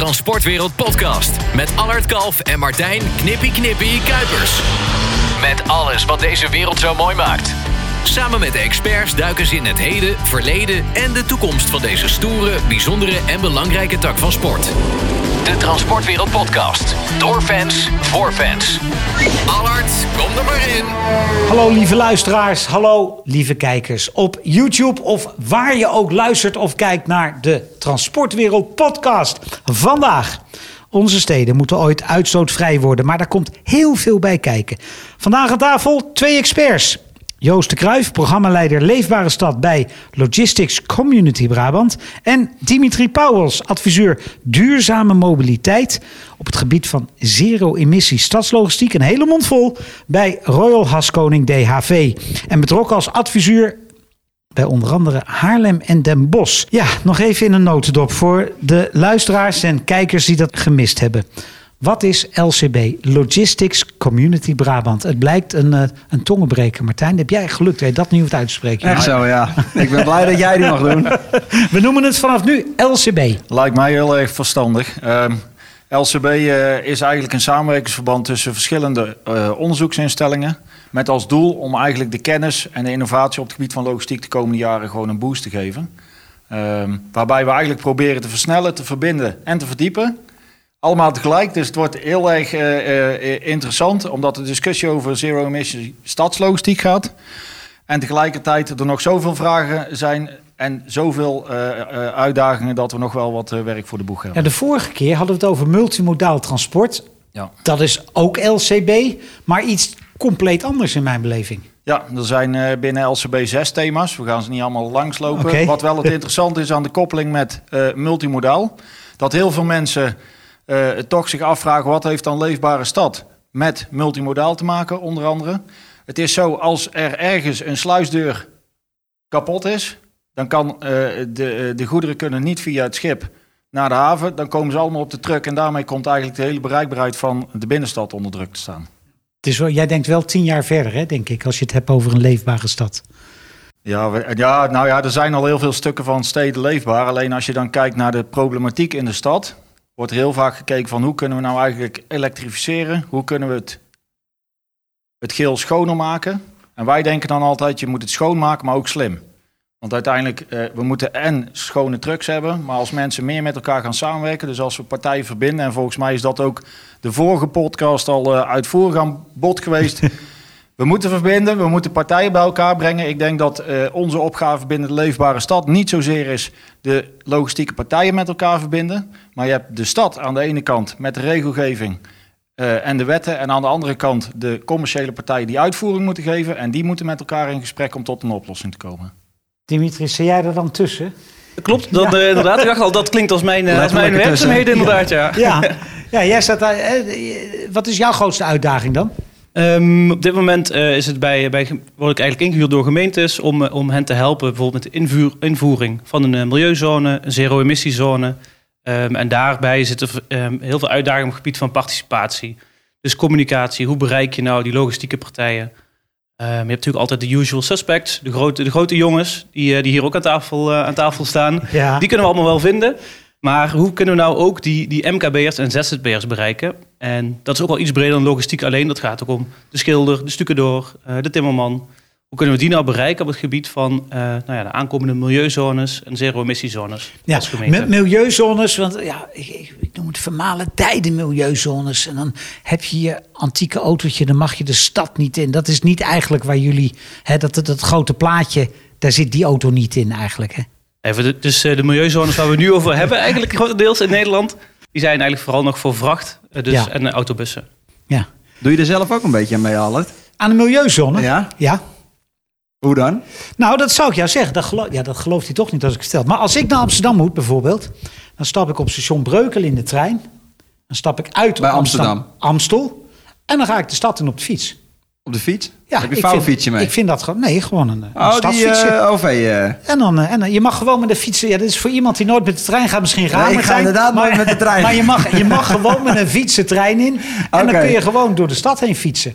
Transportwereld Podcast. Met Allard Kalf en Martijn Knippie Knippie Kuipers. Met alles wat deze wereld zo mooi maakt. Samen met de experts duiken ze in het heden, verleden en de toekomst van deze stoere, bijzondere en belangrijke tak van sport. De Transportwereld Podcast. Door fans, voor fans. Allard, kom er maar in. Hallo lieve luisteraars, hallo lieve kijkers op YouTube of waar je ook luistert of kijkt naar de Transportwereld podcast. Vandaag. Onze steden moeten ooit uitstootvrij worden, maar daar komt heel veel bij kijken. Vandaag aan tafel twee experts. Joost de Kruijf, programmaleider Leefbare Stad bij Logistics Community Brabant. En Dimitri Pauwels, adviseur Duurzame Mobiliteit op het gebied van zero-emissie stadslogistiek. Een hele mond vol bij Royal Haskoning DHV. En betrokken als adviseur bij onder andere Haarlem en Den Bosch. Ja, nog even in een notendop voor de luisteraars en kijkers die dat gemist hebben. Wat is LCB, Logistics Community Brabant? Het blijkt een, uh, een tongenbreker. Martijn, heb jij gelukt? Weet dat niet hoe het uitspreken? Echt zo, ja. Ik ben blij dat jij die mag doen. We noemen het vanaf nu LCB. Lijkt mij heel erg verstandig. Um, LCB uh, is eigenlijk een samenwerkingsverband tussen verschillende uh, onderzoeksinstellingen. Met als doel om eigenlijk de kennis en de innovatie op het gebied van logistiek de komende jaren gewoon een boost te geven. Um, waarbij we eigenlijk proberen te versnellen, te verbinden en te verdiepen. Allemaal tegelijk, dus het wordt heel erg uh, uh, interessant, omdat de discussie over zero-emission stadslogistiek gaat. En tegelijkertijd er nog zoveel vragen zijn en zoveel uh, uitdagingen dat we nog wel wat werk voor de boeg hebben. Ja, de vorige keer hadden we het over multimodaal transport. Ja. Dat is ook LCB, maar iets compleet anders in mijn beleving. Ja, er zijn binnen LCB zes thema's. We gaan ze niet allemaal langslopen. Okay. Wat wel het interessant is aan de koppeling met multimodaal, dat heel veel mensen uh, toch zich afvragen wat heeft dan leefbare stad met multimodaal te maken, onder andere. Het is zo, als er ergens een sluisdeur kapot is, dan kan uh, de, de goederen kunnen niet via het schip naar de haven. Dan komen ze allemaal op de truck en daarmee komt eigenlijk de hele bereikbaarheid van de binnenstad onder druk te staan. Het is wel, jij denkt wel tien jaar verder, hè, denk ik, als je het hebt over een leefbare stad. Ja, we, ja, nou ja, er zijn al heel veel stukken van steden leefbaar. Alleen als je dan kijkt naar de problematiek in de stad, wordt heel vaak gekeken van hoe kunnen we nou eigenlijk elektrificeren? Hoe kunnen we het, het geel schoner maken? En wij denken dan altijd, je moet het schoonmaken, maar ook slim. Want uiteindelijk, eh, we moeten en schone trucks hebben, maar als mensen meer met elkaar gaan samenwerken, dus als we partijen verbinden, en volgens mij is dat ook de vorige podcast al uh, uitvoerig aan bod geweest, we moeten verbinden, we moeten partijen bij elkaar brengen. Ik denk dat uh, onze opgave binnen de leefbare stad niet zozeer is de logistieke partijen met elkaar verbinden. Maar je hebt de stad aan de ene kant met de regelgeving uh, en de wetten. En aan de andere kant de commerciële partijen die uitvoering moeten geven. En die moeten met elkaar in gesprek om tot een oplossing te komen. Dimitri, zie jij er dan tussen? Klopt, dat, uh, inderdaad. Ik dacht al, dat klinkt als mijn, als mijn werkzaamheden inderdaad, ja. Ja, ja. ja jij staat daar. Wat is jouw grootste uitdaging dan? Um, op dit moment uh, is het bij, bij, word ik eigenlijk ingehuurd door gemeentes om, uh, om hen te helpen, bijvoorbeeld met de invoer, invoering van een uh, milieuzone, een zero-emissiezone. Um, en daarbij zitten um, heel veel uitdagingen op het gebied van participatie. Dus communicatie, hoe bereik je nou die logistieke partijen? je hebt natuurlijk altijd de usual suspects, de grote, de grote jongens, die, die hier ook aan tafel, aan tafel staan. Ja. Die kunnen we allemaal wel vinden. Maar hoe kunnen we nou ook die, die MKB'ers en ZZP'ers bereiken? En dat is ook wel iets breder dan logistiek alleen. Dat gaat ook om de schilder, de stukendoor, uh, de timmerman. Hoe kunnen we die nou bereiken op het gebied van uh, nou ja, de aankomende milieuzones en zero-emissiezones? Ja, met milieuzones, want ja, ik, ik, noem het vermalen tijden milieuzones. En dan heb je je antieke autootje, dan mag je de stad niet in. Dat is niet eigenlijk waar jullie, hè, dat, dat, dat grote plaatje, daar zit die auto niet in eigenlijk. Hè? Even de, dus de milieuzones waar we nu over hebben, eigenlijk grotendeels in Nederland, die zijn eigenlijk vooral nog voor vracht dus, ja. en autobussen. Ja. Doe je er zelf ook een beetje aan mee, Albert? Aan de milieuzone? Ja. Ja. Hoe dan? Nou, dat zou ik jou zeggen. Dat, geloof, ja, dat gelooft hij toch niet als ik het stel. Maar als ik naar Amsterdam moet bijvoorbeeld, dan stap ik op station Breukel in de trein. Dan stap ik uit Bij Amsterdam. Amsterdam. Amstel. En dan ga ik de stad in op de fiets. Op de fiets? Ja, Heb je een vouwfietsje mee? Ik vind dat gewoon... Nee, gewoon een, een oh, stadsfietsje. Die, uh, OV, uh. En, dan, uh, en je mag gewoon met de fiets... Ja, dat is voor iemand die nooit met de trein gaat misschien raar. Nee, ik ga inderdaad maar, nooit met de trein. Maar je mag, je mag gewoon met een fiets de trein in. En okay. dan kun je gewoon door de stad heen fietsen.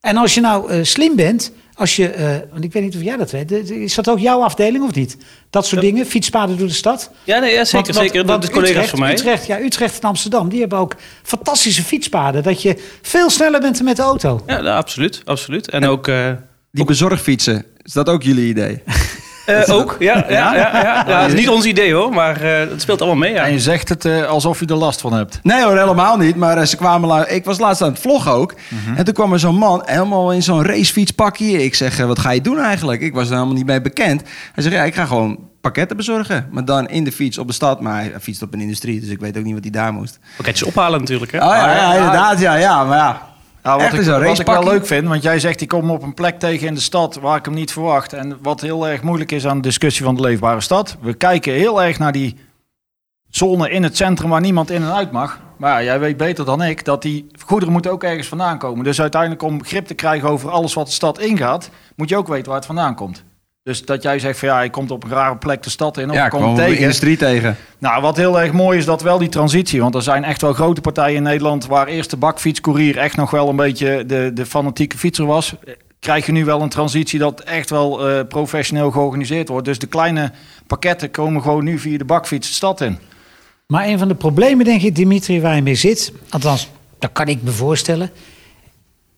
En als je nou slim bent... als je, eh, want ik weet niet of jij dat weet, de- de- is dat ook jouw afdeling of niet? Dat soort dingen, fietspaden door de stad? Ja, nee, ja, zeker. Want- want- zeker. want dat is collega's Utrecht, van mij. Utrecht, ja, Utrecht en Amsterdam, die hebben ook fantastische fietspaden. Dat je veel sneller bent met de auto. Ja, nou, absoluut. absoluut. En ook... eh, Die bezorgfietsen, is dat ook jullie idee? eh, ook, ja. ja, ja, ja, ja. dat is niet ons idee hoor, maar eh het speelt allemaal mee. Ja. En je zegt het eh, alsof je er last van hebt. Nee hoor, helemaal niet. Maar ze kwamen la- ik was laatst aan het vloggen ook. En toen kwam er zo'n man helemaal in zo'n racefietspakje. Ik zeg, wat ga je doen eigenlijk? Ik was er helemaal niet mee bekend. Hij zegt, ja, ik ga gewoon pakketten bezorgen. Maar dan in de fiets op de stad. Maar hij fietst op een industrie, dus ik weet ook niet wat hij daar moest. Pakketjes ophalen natuurlijk. Hè? Oh ja, ja, inderdaad. Ja, ja, maar ja. Ja, wat Echt ik, wat ik wel leuk vind, want jij zegt ik kom op een plek tegen in de stad waar ik hem niet verwacht. En wat heel erg moeilijk is aan de discussie van de leefbare stad. We kijken heel erg naar die zone in het centrum waar niemand in en uit mag. Maar ja, jij weet beter dan ik dat die goederen moeten ook ergens vandaan komen. Dus uiteindelijk om grip te krijgen over alles wat de stad ingaat, moet je ook weten waar het vandaan komt. Dus dat jij zegt van ja, je komt op een rare plek de stad in of Ja, komt tegen. industrie tegen. Nou, wat heel erg mooi is dat wel die transitie. Want er zijn echt wel grote partijen in Nederland waar eerst de bakfietscourier echt nog wel een beetje de, de fanatieke fietser was. Krijg je nu wel een transitie dat echt wel eh, professioneel georganiseerd wordt. Dus de kleine pakketten komen gewoon nu via de bakfiets de stad in. Maar een van de problemen, denk ik, Dimitri, waar je mee zit, althans, dat kan ik me voorstellen.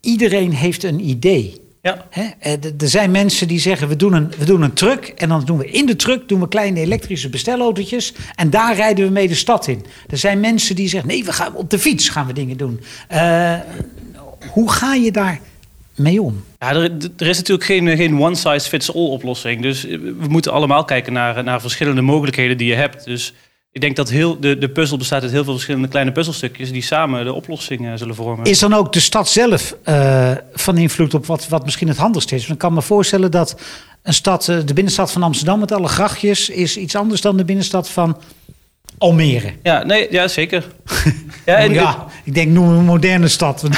Iedereen heeft een idee. Ja. Hè? Eh, Er zijn mensen die zeggen, we doen, een, we doen een truck en dan doen we in de truck doen we kleine elektrische bestelautootjes en daar rijden we mee de stad in. Er zijn mensen die zeggen, nee, we gaan op de fiets gaan we dingen doen. Eh, hoe ga je daar mee om? Ja, er, er is natuurlijk geen, geen one-size-fits-all oplossing. Dus eh, we moeten allemaal kijken naar, naar verschillende mogelijkheden die je hebt. Dus ik denk dat heel, de, de puzzel bestaat uit heel veel verschillende kleine puzzelstukjes... die samen de oplossing zullen vormen. Is dan ook de stad zelf eh, van invloed op wat, wat misschien het handigst is? Want ik kan me voorstellen dat een stad, eh, de binnenstad van Amsterdam met alle grachtjes, is iets anders dan de binnenstad van Almere. Ja, nee, ja zeker. ja, en, ja, ik denk noem een moderne stad.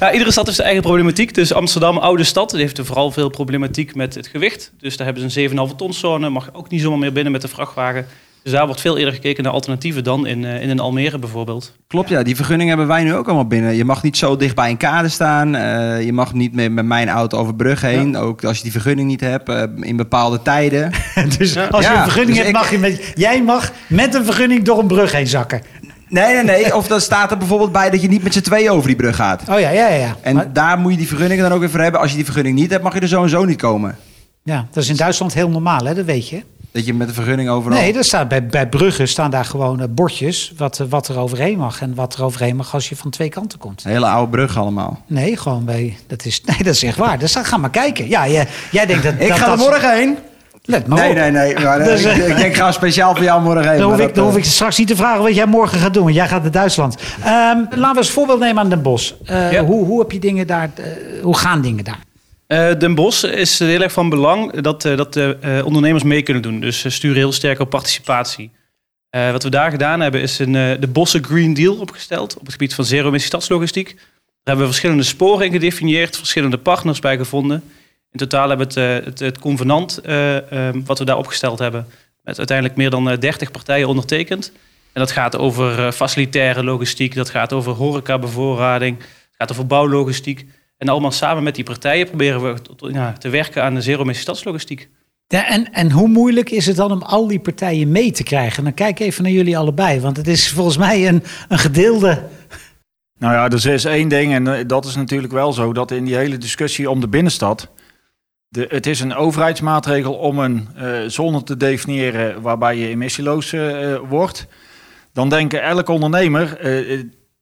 Ja, iedere stad heeft zijn eigen problematiek. Dus Amsterdam, oude stad, die heeft er vooral veel problematiek met het gewicht. Dus daar hebben ze een 7,5 ton zone. Mag ook niet zomaar meer binnen met de vrachtwagen. Dus daar wordt veel eerder gekeken naar alternatieven dan in, eh, in een Almere bijvoorbeeld. Klopt, ja. Die vergunning hebben wij nu ook allemaal binnen. Je mag niet zo dicht bij een kade staan. eh, je mag niet meer met mijn auto over brug heen. Ook als je die vergunning niet hebt eh, in bepaalde tijden. dus Ja. als je Ja, een vergunning dus hebt, ik- mag je met, jij mag met een vergunning door een brug heen zakken. Nee, nee, nee. Of dan staat er bijvoorbeeld bij dat je niet met z'n tweeën over die brug gaat. Oh ja, ja, ja. ja. En Maar- daar moet je die vergunning dan ook weer voor hebben. Als je die vergunning niet hebt, mag je er zo en zo niet komen. ja, dat is in Duitsland heel normaal, hè? dat weet je. Dat je met een vergunning overal... Nee, er staat bij, bij bruggen staan daar gewoon eh, bordjes wat, eh, wat er overheen mag. En wat er overheen mag als je van twee kanten komt. Hele oude brug allemaal. Nee, gewoon bij. Dat is, nee, dat is echt waar. Dus dan ga maar kijken. Ja, jij, jij denkt dat. Ik dat, ga er morgen heen. Let maar Nee, op. nee, nee. Maar, eh, Dus, ik, eh, ik denk, ga speciaal voor jou morgen heen. Dan hoef, ik, dan hoef eh, ik straks niet te vragen wat jij morgen gaat doen. Want jij gaat naar Duitsland. Ehm, laten we eens een voorbeeld nemen aan Den Bosch. Eh, Ja. hoe, hoe heb je dingen daar? eh, hoe gaan dingen daar? Eh, Den Bosch is heel erg van belang dat, eh, dat de eh, ondernemers mee kunnen doen. Dus sturen heel sterk op participatie. Wat we daar gedaan hebben is een, de Bossen Green Deal opgesteld op het gebied van zero-emissie stadslogistiek. Daar hebben we verschillende sporen in gedefinieerd, verschillende partners bij gevonden. In totaal hebben we het, het, convenant eh, eh, wat we daar opgesteld hebben, met uiteindelijk meer dan eh, 30 partijen ondertekend. En dat gaat over facilitaire logistiek, dat gaat over horecabevoorrading, het gaat over bouwlogistiek. En allemaal samen met die partijen proberen we ja, te werken aan de zero-emissie stadslogistiek. Ja, en, en hoe moeilijk is het dan om al die partijen mee te krijgen? Dan kijk even naar jullie allebei. Want het is volgens mij een, een gedeelde. Nou ja, er is één ding en eh, dat is natuurlijk wel zo dat in die hele discussie om de binnenstad. De, het is een overheidsmaatregel om een eh, zone te definiëren waarbij je emissieloos eh, wordt. Dan denken elke ondernemer,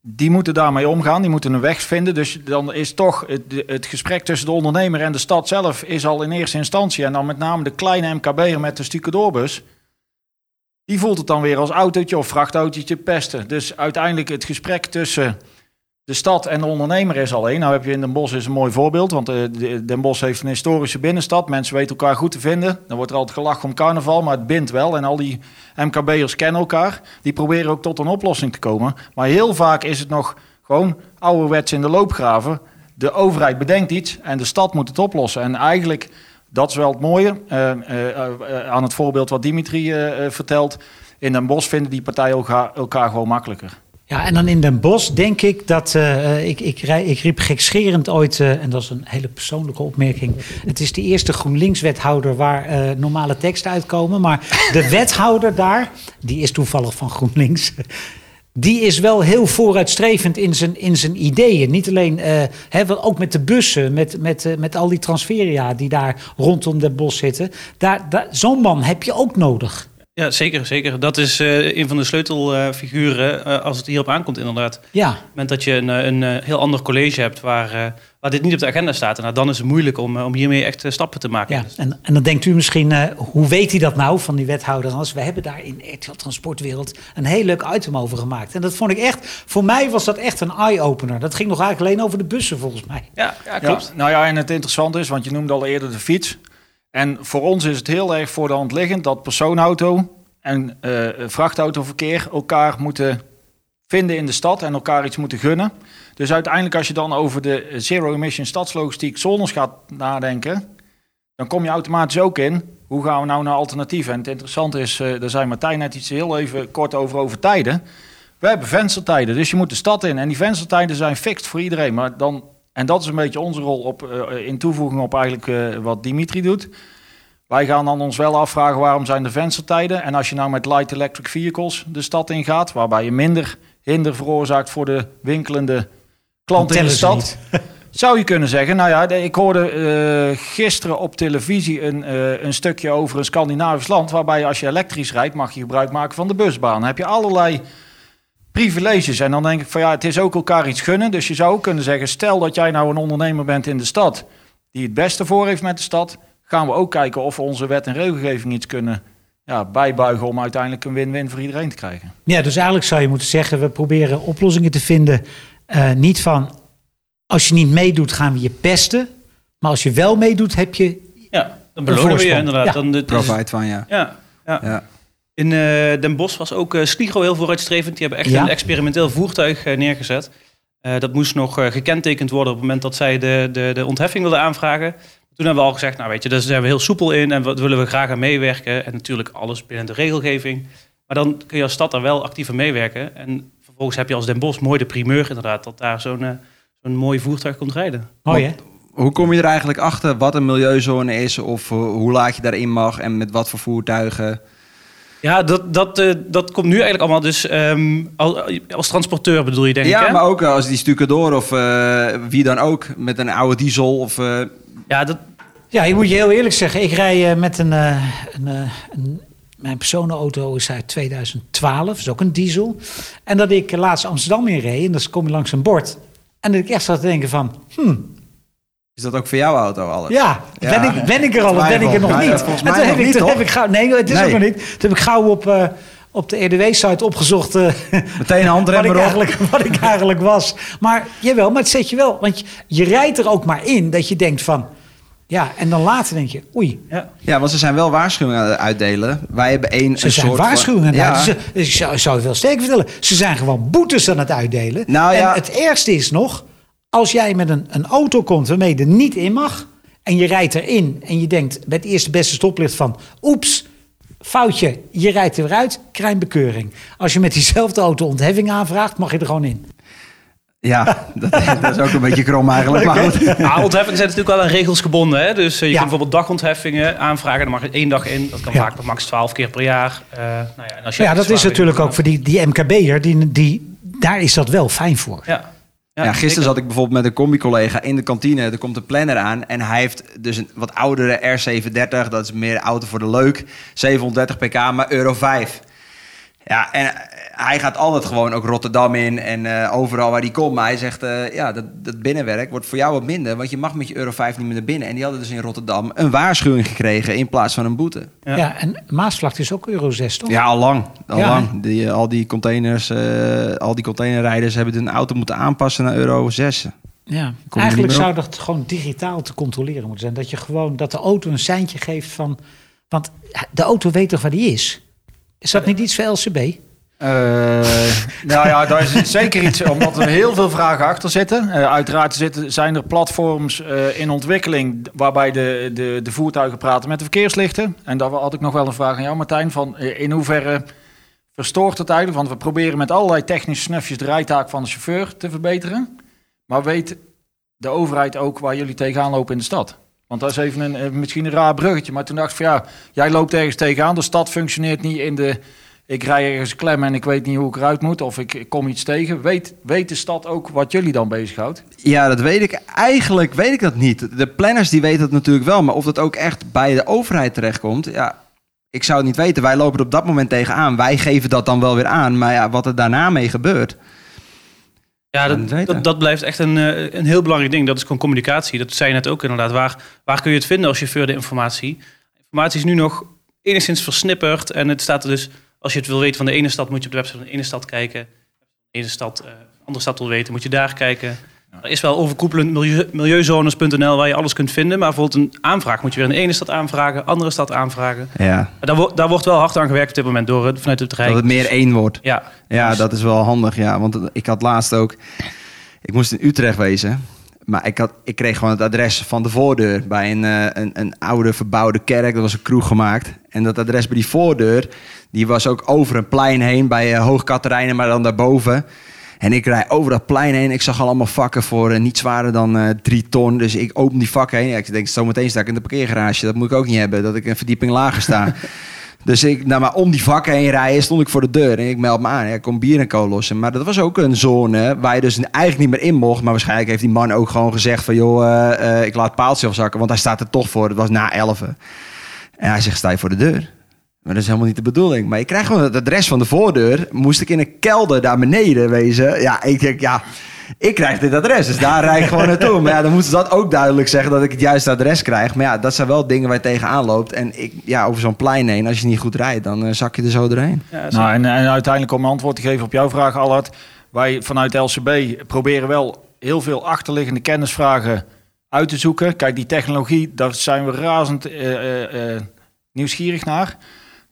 die moeten daarmee omgaan, die moeten een weg vinden. Dus dan is toch het, het gesprek tussen de ondernemer en de stad zelf is al in eerste instantie. En dan met name de kleine MKB'er met de stucadoorbus. Die voelt het dan weer als autootje of vrachtautootje pesten. Dus uiteindelijk het gesprek tussen de stad en de ondernemer is al één. Nou heb je in Den Bosch is een mooi voorbeeld. Want eh, de- Den Bosch heeft een historische binnenstad. Mensen weten elkaar goed te vinden. Dan wordt er altijd gelachen om carnaval, maar het bindt wel. En al die MKB'ers kennen elkaar. Die proberen ook tot een oplossing te komen. Maar heel vaak is het nog gewoon ouderwets in de loopgraven. De overheid bedenkt iets en de stad moet het oplossen. En eigenlijk, dat is wel het mooie eh, eh, aan het voorbeeld wat Dimitri vertelt. In Den Bosch vinden die partijen elkaar gewoon makkelijker. Ja, en dan in Den Bosch denk ik dat... eh, ik, ik, rij- ik riep gekscherend ooit, eh, en dat is een hele persoonlijke opmerking... het is de eerste GroenLinks-wethouder waar eh, normale teksten uitkomen. Maar de wethouder daar, die is toevallig van GroenLinks... Die is wel heel vooruitstrevend in zijn, in zijn ideeën. Niet alleen, eh, hè, ook met de bussen, met, met, eh, met al die transferia die daar rondom Den Bosch zitten. Daar, daar, Zo'n man heb je ook nodig. Ja, zeker, zeker. Dat is eh, een van de sleutelfiguren eh, als het hierop aankomt inderdaad. Ja, Op het moment dat je een, eh, een eh, heel ander college hebt waar, eh, waar dit niet op de agenda staat... Nou, dan is het moeilijk om, om hiermee echt stappen te maken. ja. En, en dan denkt u misschien, eh, hoe weet hij dat nou van die wethouder? Als we hebben daar in RTL Transportwereld een heel leuk item over gemaakt. En dat vond ik echt, voor mij was dat echt een eye-opener. Dat ging nog eigenlijk alleen over de bussen volgens mij. Ja, ja, klopt. Ja, nou ja, en het interessante is, want je noemde al eerder de fiets. En voor ons is het heel erg voor de hand liggend dat persoonauto en eh, vrachtautoverkeer elkaar moeten vinden in de stad en elkaar iets moeten gunnen. Dus uiteindelijk als je dan over de zero-emission stadslogistiek zones gaat nadenken, dan kom je automatisch ook in, hoe gaan we nou naar alternatieven? En het interessante is, eh daar zei Martijn net iets heel even kort over, over tijden. We hebben venstertijden, dus je moet de stad in. En die venstertijden zijn fixed voor iedereen. Maar dan, en dat is een beetje onze rol op, eh, in toevoeging op eigenlijk eh, wat Dimitri doet. Wij gaan dan ons wel afvragen waarom zijn de venstertijden. En als je nou met light electric vehicles de stad ingaat, waarbij je minder hinder veroorzaakt voor de winkelende klanten in de stad. Zou je kunnen zeggen, nou ja, ik hoorde eh, gisteren op televisie een, een stukje over een Scandinavisch land. Waarbij als je elektrisch rijdt, mag je gebruik maken van de busbaan. Dan heb je allerlei privileges. En dan denk ik van ja, het is ook elkaar iets gunnen. Dus je zou ook kunnen zeggen, stel dat jij nou een ondernemer bent in de stad. die het beste voor heeft met de stad. gaan we ook kijken of we onze wet en regelgeving iets kunnen ja, bijbuigen. om uiteindelijk een win-win voor iedereen te krijgen. Ja, dus eigenlijk zou je moeten zeggen, we proberen oplossingen te vinden. eh, niet van, als je niet meedoet, gaan we je pesten. Maar als je wel meedoet, heb je... Ja, dan belonen we je inderdaad. Ja. Dan, dit is- Profite van, ja. ja, ja. ja. In eh, Den Bosch was ook eh Sligro heel vooruitstrevend. Die hebben echt Ja. een experimenteel voertuig eh, neergezet. Eh, dat moest nog eh, gekentekend worden op het moment dat zij de, de, de ontheffing wilden aanvragen. Toen hebben we al gezegd, nou weet je, daar zijn we heel soepel in en wat willen we graag aan meewerken. En natuurlijk alles binnen de regelgeving. Maar dan kun je als stad daar wel actief aan meewerken. En vervolgens heb je als Den Bosch mooi de primeur inderdaad, dat daar zo'n zo'n mooi voertuig komt rijden. Mooi hè? Hoe kom je er eigenlijk achter wat een milieuzone is of hoe laat je daarin mag en met wat voor voertuigen? Ja, dat, dat, eh, dat komt nu eigenlijk allemaal dus ehm, al- als transporteur bedoel je denk ik ja, maar ook als die stucadoor of eh, wie dan ook met een oude diesel of eh, Ja, dat, Ja, ik moet je heel eerlijk zeggen. Ik rij eh, met een, eh, een, een... Mijn personenauto is uit 2012. is ook een diesel. En dat ik laatst Amsterdam inreed. En dan kom je langs een bord. En dat ik echt zat te denken van... Hmm, is dat ook voor jouw auto alles? ja, Ja. Ben, ik, ben ik er al of ben ik er nog niet? Ja, volgens En mij nog heb ik, niet, heb ik gauw... Nee, het is Nee. ook nog niet. Toen heb ik gauw op, eh, op de RDW-site opgezocht... eh, Meteen een wat, ik eigenlijk, wat ik eigenlijk was. Maar jawel, maar het zet je wel. Want je, je rijdt er ook maar in dat je denkt van... Ja, en dan later denk je, oei, ja. Ja, want ze zijn wel waarschuwingen aan het uitdelen. Wij hebben één Ze een zijn soort van- waarschuwingen aan het ja. Ze- Ik zou, ik zou het wel sterk vertellen. Ze zijn gewoon boetes aan het uitdelen. Nou ja. En het ergste is nog... als jij met een, een auto komt waarmee je er niet in mag... en je rijdt erin en je denkt bij het eerste beste stoplicht van... oeps, foutje, je rijdt er weer uit, krijg een bekeuring. Als je met diezelfde auto ontheffing aanvraagt, mag je er gewoon in. Ja, dat, dat is ook een beetje krom eigenlijk. Maar goed. Ja, ontheffingen zijn natuurlijk wel aan regels gebonden. Hè? Dus eh, je Ja. kunt bijvoorbeeld dagontheffingen aanvragen. Dan mag je één dag in. Dat kan Ja. vaak max 12 keer per jaar. Eh, nou ja, en als je Ja, dat is natuurlijk ook voor die, die MKB'er, die, die, daar is dat wel fijn voor. Ja. Ja, gisteren zat ik bijvoorbeeld met een combi-collega in de kantine. Er komt een planner aan en hij heeft dus een wat oudere R730. Dat is meer auto voor de leuk. 730 pk, maar euro 5. Ja, en hij gaat altijd gewoon ook Rotterdam in en eh, overal waar hij komt. Maar hij zegt, eh, ja, dat, dat binnenwerk wordt voor jou wat minder. Want je mag met je euro 5 niet meer naar binnen. En die hadden dus in Rotterdam een waarschuwing gekregen in plaats van een boete. Ja. Ja, en Maasvlakte is ook euro 6, toch? Ja, al lang. Al Ja, lang. Die, eh, al die containers, eh, al die containerrijders hebben hun auto moeten aanpassen naar euro 6. Ja, eigenlijk zou dat gewoon digitaal te controleren moeten zijn. Dat je gewoon dat de auto een seintje geeft van. Want de auto weet toch waar die is? Is dat niet iets voor LCB? Eh, nou ja, daar is zeker iets, omdat er heel veel vragen achter zitten. Eh, uiteraard zitten, zijn er platforms eh, in ontwikkeling waarbij de, de, de voertuigen praten met de verkeerslichten. En daar had ik nog wel een vraag aan jou, Martijn. Van, in hoeverre verstoort het eigenlijk. Want we proberen met allerlei technische snufjes de rijtaak van de chauffeur te verbeteren. Maar weet de overheid ook waar jullie tegenaan lopen in de stad? Want dat is even een, misschien een raar bruggetje. Maar toen dacht ik van ja, jij loopt ergens tegenaan. De stad functioneert niet in de... Ik rij ergens klem en ik weet niet hoe ik eruit moet. Of ik, ik kom iets tegen. Weet, weet de stad ook wat jullie dan bezighoudt? Ja, dat weet ik. Eigenlijk weet ik dat niet. De planners die weten het natuurlijk wel. Maar of dat ook echt bij de overheid terechtkomt... Ja, ik zou het niet weten. Wij lopen er op dat moment tegenaan. Wij geven dat dan wel weer aan. Maar ja, wat er daarna mee gebeurt... Ja, dat dat, weten. dat, dat blijft echt een, eh, een heel belangrijk ding. Dat is gewoon communicatie. Dat zei je net ook inderdaad. Waar, waar kun je het vinden als chauffeur, de informatie? Informatie is nu nog enigszins versnipperd. En het staat er dus, als je het wil weten van de ene stad, moet je op de website van de ene stad kijken. De ene stad, eh, andere stad wil weten, moet je daar kijken. Er is wel overkoepelend milieu, milieuzones.nl waar je alles kunt vinden. Maar bijvoorbeeld een aanvraag moet je weer in de ene stad aanvragen, andere stad aanvragen. Ja, daar, wordt daar wordt wel hard aan gewerkt op dit moment door, het- vanuit het Rijk. dat het meer één wordt. Ja, Ja, Dus- dat is wel handig, ja. Want ik had laatst ook... Ik moest in Utrecht wezen. Maar ik, had, ik kreeg gewoon het adres van de voordeur... bij een, eh, een, een oude verbouwde kerk. Dat was een kroeg gemaakt. En dat adres bij die voordeur... die was ook over een plein heen... bij uh, Hoogkaterijnen, maar dan daarboven... En ik rij over dat plein heen. Ik zag al allemaal vakken voor eh, niet zwaarder dan eh, drie ton. Dus ik open die vakken heen. Ik denk, zometeen sta ik in de parkeergarage. Dat moet ik ook niet hebben, dat ik een verdieping lager sta. dus ik, nou, maar om die vakken heen rijden, stond ik voor de deur. En ik meld me aan. Ja, ik kom bier en co lossen. Maar dat was ook een zone waar je dus eigenlijk niet meer in mocht. Maar waarschijnlijk heeft die man ook gewoon gezegd van... joh, eh, eh, ik laat het paaltje afzakken, want hij staat er toch voor. Het was na 11. En hij zegt, sta je voor de deur? Maar dat is helemaal niet de bedoeling. Maar ik krijg gewoon het adres van de voordeur. Moest ik in een kelder daar beneden wezen. Ja, ik denk, ja, ik krijg dit adres. Dus daar rijd ik gewoon naartoe. Maar ja, dan moeten ze dat ook duidelijk zeggen dat ik het juiste adres krijg. Maar ja, dat zijn wel dingen waar je tegenaan loopt. En ik, ja, over zo'n plein heen, als je niet goed rijdt, dan eh, zak je er zo doorheen. ja, Nou, en, en uiteindelijk om een antwoord te geven op jouw vraag, Allard. Wij vanuit LCB proberen wel heel veel achterliggende kennisvragen uit te zoeken. Kijk, die technologie, daar zijn we razend eh, eh, nieuwsgierig naar.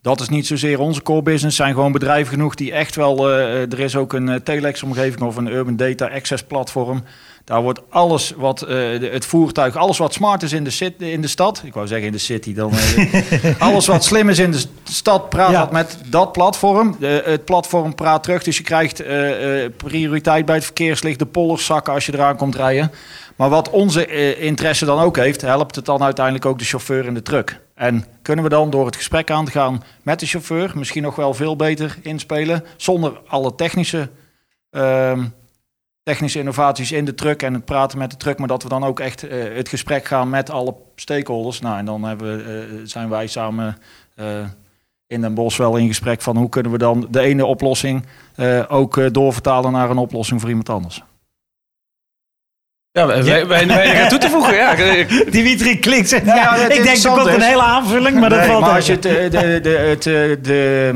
Dat is niet zozeer onze core business. zijn gewoon bedrijven genoeg die echt wel... eh, er is ook een eh, Telex-omgeving of een Urban Data Access platform. Daar wordt alles wat eh, de- het voertuig, alles wat smart is in de, in de stad. Ik wou zeggen in de city. Dan, eh, alles wat slim is in de st- stad praat Ja. dat met dat platform. De, het platform praat terug. Dus je krijgt eh, prioriteit bij het verkeerslicht. De pollers zakken als je eraan komt rijden. Maar wat onze interesse dan ook heeft, helpt het dan uiteindelijk ook de chauffeur in de truck. En kunnen we dan door het gesprek aan te gaan met de chauffeur misschien nog wel veel beter inspelen. Zonder alle technische, ehm, technische innovaties in de truck en het praten met de truck. Maar dat we dan ook echt eh, het gesprek gaan met alle stakeholders. Nou, en dan hebben we, eh, zijn wij samen eh, in Den Bosch wel in gesprek van hoe kunnen we dan de ene oplossing eh, ook eh, doorvertalen naar een oplossing voor iemand anders. ja, wij, wij, wij, toe te voegen. Ja, Dimitri klinkt zegt, Ja, ja, ja, het ik denk interessant komt een hele aanvulling, maar dat valt maar uit. als je het, de, de, het, eh, de,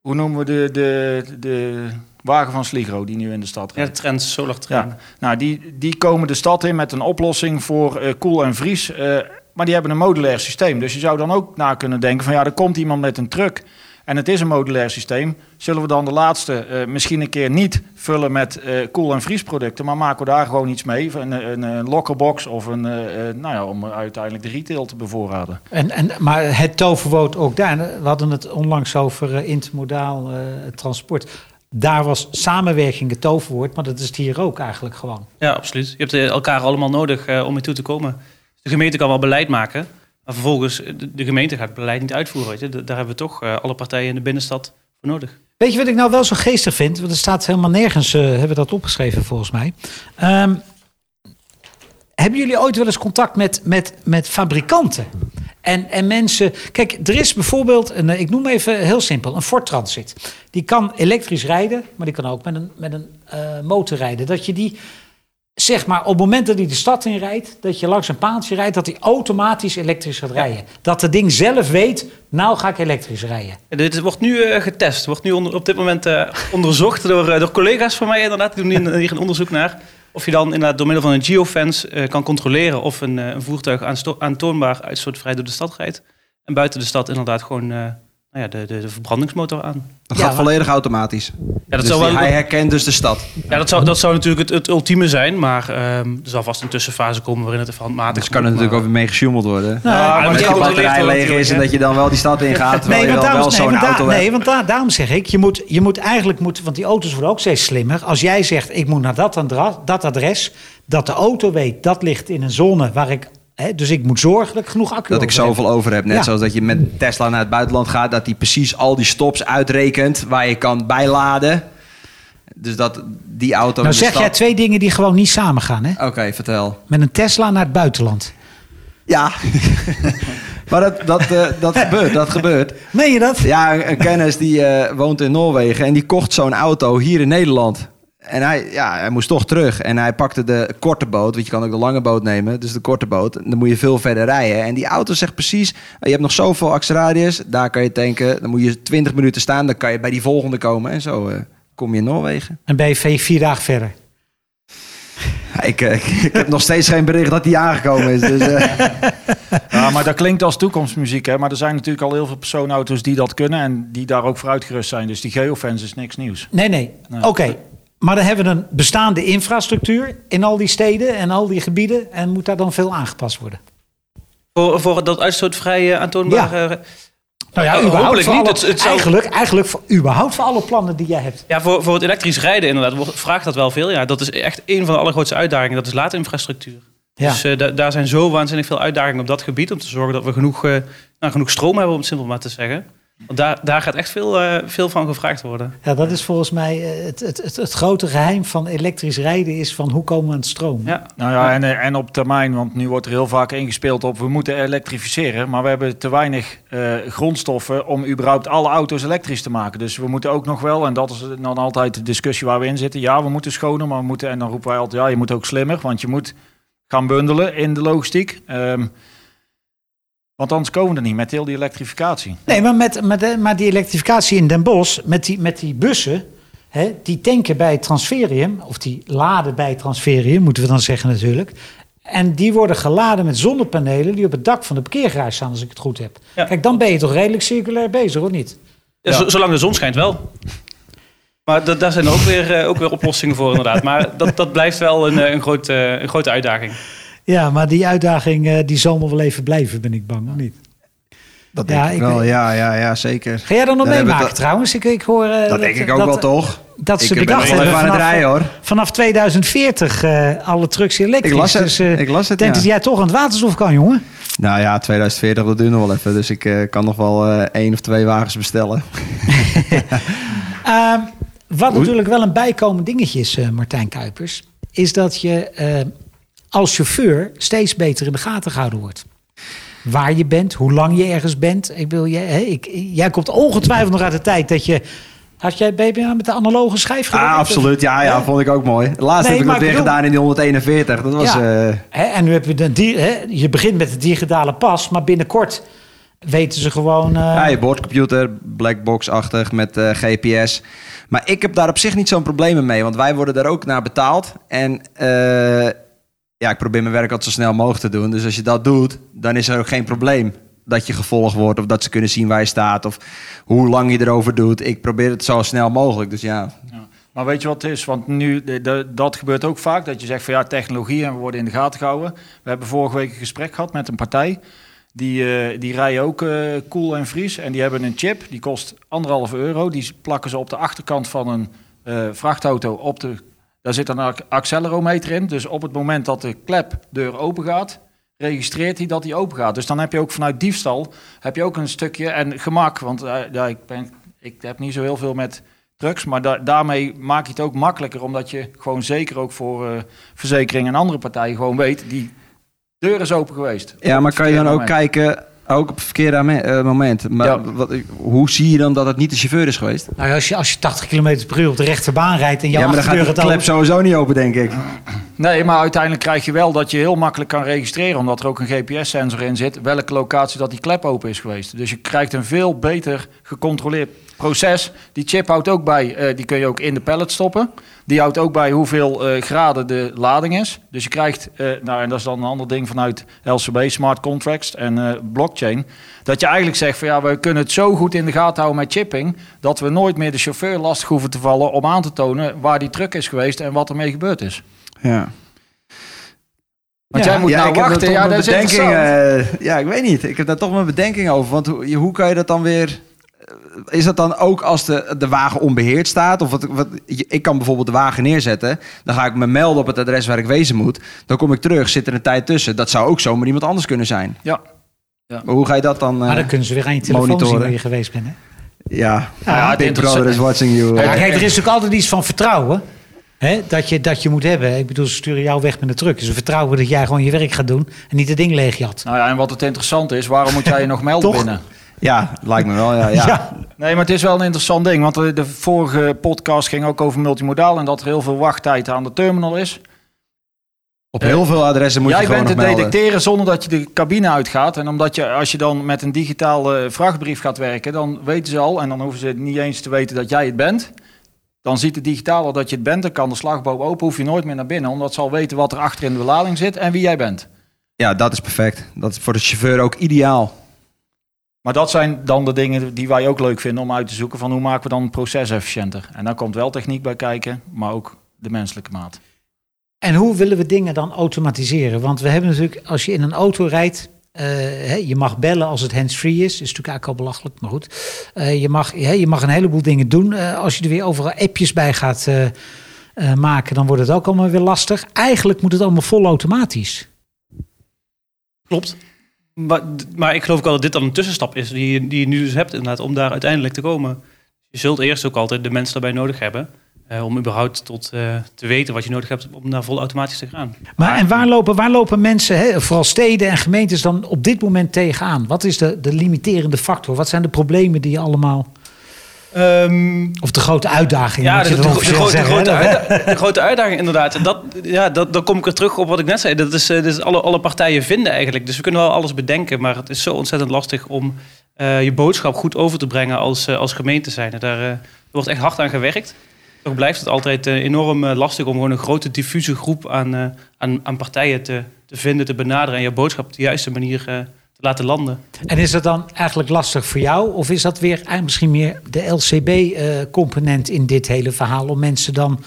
hoe noemen we de, de, de wagen van Sligro die nu in de stad ja, rijdt? de trends, solar train. Ja, nou die, die komen de stad in met een oplossing voor eh, koel en vries. eh, maar die hebben een modulair systeem. Dus je zou dan ook na kunnen denken van ja, er komt iemand met een truck. En het is een modulair systeem. Zullen we dan de laatste eh, misschien een keer niet vullen met eh koel- en vriesproducten, maar maken we daar gewoon iets mee? Een, een, een lockerbox of een, eh, eh, nou ja, om uiteindelijk de retail te bevoorraden. En, en, maar het toverwoord ook daar. We hadden het onlangs over eh, intermodaal eh, transport. Daar was samenwerking het toverwoord, maar dat is het hier ook eigenlijk gewoon. Ja, absoluut. Je hebt eh, elkaar allemaal nodig eh, om toe te komen. De gemeente kan wel beleid maken, maar vervolgens eh, de, de gemeente gaat het beleid niet uitvoeren. Weet je? Da- Daar hebben we toch alle partijen in de binnenstad voor nodig. Weet je wat ik nou wel zo geestig vind? Want er staat helemaal nergens, hebben we dat opgeschreven volgens mij. Ehm, hebben jullie ooit wel eens contact met, met, met fabrikanten? En, en mensen. Kijk, er is bijvoorbeeld, een, eh, ik noem even heel simpel, een Ford Transit. Die kan elektrisch rijden, maar die kan ook met een, met een eh, motor rijden. Dat je die, zeg maar, op het moment dat hij de stad in rijdt, dat je langs een paaltje rijdt, dat hij automatisch elektrisch gaat rijden. Dat het ding zelf weet, nou ga ik elektrisch rijden. Dit wordt nu eh, getest, wordt nu onder- op dit moment onderzocht door, door collega's van mij inderdaad. Die doen hier een onderzoek naar. Of je dan inderdaad door middel van een geofence eh, kan controleren of een, eh, een voertuig aantoonbaar uitstootvrij door de stad rijdt. En buiten de stad inderdaad gewoon eh, nou ja, de, de, de verbrandingsmotor aan. Dat Ja, gaat volledig automatisch. Ja, dat, Dus zou die- wel, hij herkent dus de stad. ja, dat, zou, dat zou natuurlijk het, het ultieme zijn, maar ehm, er zal vast een tussenfase komen waarin het even handmatig Dus kan er natuurlijk ook weer mee gesjoemeld worden. Nou, Ja, maar Als controleert batterij leeg is en dat je dan wel die stad ingaat, terwijl Nee, je want dan daarom, wel nee, zo'n daar- auto nee, want daar- daarom zeg ik, je moet, je moet eigenlijk, moet, want die auto's worden ook steeds slimmer. Als jij zegt, ik moet naar dat, dat adres, dat de auto weet, dat ligt in een zone waar ik, hè, dus ik moet zorgen dat ik genoeg accu Dat ik over heb. zoveel over heb. Net Ja. zoals dat je met Tesla naar het buitenland gaat, dat hij precies al die stops uitrekent waar je kan bijladen. Dus dat die auto. Nou zeg jij twee dingen die gewoon niet samengaan, hè? Oké, vertel. Met een Tesla naar het buitenland. Ja. maar dat, dat, eh, dat gebeurt, dat gebeurt. Meen je dat? Ja, een kennis die eh, woont in Noorwegen en die kocht zo'n auto hier in Nederland. En hij, ja, hij moest toch terug. En hij pakte de korte boot, want je kan ook de lange boot nemen. Dus de korte boot, dan moet je veel verder rijden. En die auto zegt precies, je hebt nog zoveel actieradius. Daar kan je tanken, dan moet je 20 minuten staan. Dan kan je bij die volgende komen. En zo eh, kom je in Noorwegen. En ben je v- vier dagen verder. Ik, eh, ik heb nog steeds geen bericht dat die aangekomen is. Dus, eh, Ja, maar dat klinkt als toekomstmuziek. Hè? Maar er zijn natuurlijk al heel veel persoonauto's die dat kunnen en die daar ook voor uitgerust zijn. Dus die geofans is niks nieuws. Nee, nee. Nee. Oké. Maar dan hebben we een bestaande infrastructuur in al die steden en al die gebieden. En moet daar dan veel aangepast worden? Voor, voor dat uitstootvrij eh, aantoonbare... Nou ja, Oh, überhaupt hopelijk voor niet. alle- Het- het zou- eigenlijk, eigenlijk voor, überhaupt voor alle plannen die jij hebt. Ja, voor, voor het elektrisch rijden inderdaad vraagt dat wel veel. Ja, dat is echt een van de allergrootste uitdagingen. Dat is laadinfrastructuur. Ja. Dus eh, da- daar zijn zo waanzinnig veel uitdagingen op dat gebied... om te zorgen dat we genoeg, eh, nou, genoeg stroom hebben, om het simpel maar te zeggen. Want daar, daar gaat echt veel, eh, veel van gevraagd worden. Ja, dat is volgens mij eh, het, het, het, het grote geheim van elektrisch rijden is van hoe komen we aan het stroom. Ja, Nou ja, en, eh, en op termijn, want nu wordt er heel vaak ingespeeld op we moeten elektrificeren, maar we hebben te weinig eh, grondstoffen om überhaupt alle auto's elektrisch te maken. Dus we moeten ook nog wel, en dat is dan altijd de discussie waar we in zitten, ja, we moeten schoner, maar we moeten, en dan roepen wij altijd, ja, je moet ook slimmer, want je moet gaan bundelen in de logistiek. Ehm, want anders komen we er niet met heel die elektrificatie. Nee, maar, met, met, de- maar die elektrificatie in Den Bosch, met die, met die bussen, hè, die tanken bij het transferium, of die laden bij het transferium, moeten we dan zeggen natuurlijk. En die worden geladen met zonnepanelen die op het dak van de parkeergarage staan, als ik het goed heb. Ja. Kijk, dan ben je toch redelijk circulair bezig, of niet? Ja, zolang de zon schijnt wel. Maar da- daar zijn er ook weer, eh, ook weer oplossingen voor inderdaad. Maar dat, dat blijft wel een, eh, een, groot, eh, een grote uitdaging. Ja, maar die uitdaging eh, die zal nog wel even blijven, ben ik bang, of niet? dat Ja, denk ik, ik wel, ja, ja, ja, zeker. Ga jij dan nog meemaken trouwens? Ik, ik hoor... eh, Dat denk ik ook wel, toch? Dat ze ik ben bedacht hebben vanaf, rijden, hoor. vanaf 2040 eh, alle trucks elektrisch. Ik las het, Dus, eh, ik las het, denk ja. dat jij toch aan het waterstof kan, jongen. Nou ja, 2040, dat duurt nog wel even. Dus ik eh, kan nog wel eh, één of twee wagens bestellen. Ehm, wat natuurlijk wel een bijkomend dingetje is, eh, Martijn Kuipers... is dat je eh, als chauffeur steeds beter in de gaten gehouden wordt. Waar je bent, hoe lang je ergens bent. Ik wil, jij, hè, ik, jij komt ongetwijfeld nog uit de tijd dat je... Had jij, nou met de analoge schijf gewerkt? Ah, absoluut. Ja, ja, Ja. vond ik ook mooi. Laatst Nee, heb ik dat weer bedoel- gedaan in die 141. Dat was... Ja. eh, en nu heb je de di- hè, je begint met de digitale pas, maar binnenkort weten ze gewoon. eh, Ja, je boordcomputer, blackbox-achtig met eh, GPS. Maar ik heb daar op zich niet zo'n probleem mee, want wij worden daar ook naar betaald. En ja, ik probeer mijn werk altijd zo snel mogelijk te doen. Dus als je dat doet, dan is er ook geen probleem dat je gevolgd wordt of dat ze kunnen zien waar je staat of hoe lang je erover doet. Ik probeer het zo snel mogelijk. Dus ja. Maar weet je wat het is? Want nu, de, dat gebeurt ook vaak, dat je zegt van ja, technologie en we worden in de gaten gehouden. We hebben vorige week een gesprek gehad met een partij. Die, eh, die rijden ook eh koel en vries. En die hebben een chip, die kost anderhalf euro. Die plakken ze op de achterkant van een eh, vrachtauto. Op de, daar zit een ac- accelerometer in. Dus op het moment dat de klepdeur open gaat, registreert hij dat die open gaat. Dus dan heb je ook vanuit diefstal heb je ook een stukje en gemak. Want ja, ik, ben, ik heb niet zo heel veel met drugs, maar da- daarmee maak je het ook makkelijker, omdat je gewoon zeker ook voor eh verzekering en andere partijen gewoon weet, die deur is open geweest. ja maar kan je dan ook moment. kijken, ook op het verkeerde eh, moment. Maar Ja. wat, hoe zie je dan dat het niet de chauffeur is geweest? nou, als, je, als je 80 km per uur op de rechterbaan rijdt en jouw ja, maar dan gaat de het klep sowieso niet open, denk ik. Nee, maar uiteindelijk krijg je wel dat je heel makkelijk kan registreren, omdat er ook een GPS-sensor in zit, welke locatie dat die klep open is geweest. Dus je krijgt een veel beter gecontroleerd proces. Die chip houdt ook bij, eh, die kun je ook in de pallet stoppen. Die houdt ook bij hoeveel eh, graden de lading is. Dus je krijgt, eh, nou en dat is dan een ander ding vanuit LCB, smart contracts en blockchain. Dat je eigenlijk zegt van ja, we kunnen het zo goed in de gaten houden met chipping. Dat we nooit meer de chauffeur lastig hoeven te vallen om aan te tonen waar die truck is geweest en wat ermee gebeurd is. Ja. Want Ja. jij moet nou heb daar wachten, ja, dat is Ja, ik weet niet. Ik heb daar toch mijn bedenkingen over. Want hoe, hoe kan je dat dan weer... Is dat dan ook als de, de wagen onbeheerd staat? Of wat, ik kan bijvoorbeeld de wagen neerzetten. Dan ga ik me melden op het adres waar ik wezen moet. Dan kom ik terug, zit er een tijd tussen. Dat zou ook zomaar iemand anders kunnen zijn. Ja. Maar hoe ga je dat dan... Maar eh, dan kunnen ze weer aan je telefoon zien monitoren. waar je geweest bent. Hè? ja, Ja, Brother is watching you. Ja, kijk, er is natuurlijk altijd iets van vertrouwen. Hè, dat, je, dat je moet hebben. Ik bedoel, ze sturen jou weg met een truck. Ze vertrouwen dat jij gewoon je werk gaat doen en niet het ding leegjat. Nou ja, en wat het interessant is, waarom moet jij je nog melden binnen? Ja, lijkt me wel. Ja, ja. Ja. Nee, maar het is wel een interessant ding. Want de, de vorige podcast ging ook over multimodaal en dat er heel veel wachttijd aan de terminal is. Op heel veel adressen moet Jij je gewoon bent melden. detecteren zonder dat je de cabine uitgaat. En omdat je, als je dan met een digitale vrachtbrief gaat werken, dan weten ze al, en dan hoeven ze niet eens te weten dat jij het bent. Dan ziet de digitaal al dat je het bent, dan kan de slagboom open, hoef je nooit meer naar binnen. Omdat ze al weten wat er achter in de belading zit en wie jij bent. Ja, dat is perfect. Dat is voor de chauffeur ook ideaal. Maar dat zijn dan de dingen die wij ook leuk vinden om uit te zoeken van hoe maken we dan het proces efficiënter. En daar komt wel techniek bij kijken, maar ook de menselijke maat. En hoe willen we dingen dan automatiseren? Want we hebben natuurlijk, als je in een auto rijdt, eh, hè, je mag bellen als het hands-free is. is natuurlijk eigenlijk al belachelijk, maar goed. Eh, je, mag, hè, je mag een heleboel dingen doen. Eh, als je er weer overal appjes bij gaat eh, eh, maken, dan wordt het ook allemaal weer lastig. Eigenlijk moet het allemaal vol automatisch. Klopt. Maar, maar ik geloof ook wel dat dit dan een tussenstap is die, die je nu dus hebt inderdaad om daar uiteindelijk te komen. Je zult eerst ook altijd de mensen daarbij nodig hebben eh, om überhaupt tot, eh, te weten wat je nodig hebt om naar vol automatisch te gaan. Maar en waar lopen, waar lopen mensen, hè, vooral steden en gemeentes, dan op dit moment tegenaan? Wat is de, de limiterende factor? Wat zijn de problemen die je allemaal. Of de grote uitdagingen? Ja, de, grote, de, zeggen, grote hè? uitda- de grote uitdaging inderdaad. En dat, ja, dat, dan kom ik er terug op wat ik net zei. Dat is, eh, dat is alle, alle partijen vinden eigenlijk. Dus we kunnen wel alles bedenken, maar het is zo ontzettend lastig om eh, je boodschap goed over te brengen als, eh, als gemeente zijn. Daar wordt echt hard aan gewerkt. Toch blijft het altijd enorm lastig om gewoon een grote diffuse groep aan, aan, aan partijen te, te vinden, te benaderen en je boodschap op de juiste manier te laten landen. En is dat dan eigenlijk lastig voor jou? Of is dat weer eigenlijk misschien meer de LCB-component in dit hele verhaal? Om mensen dan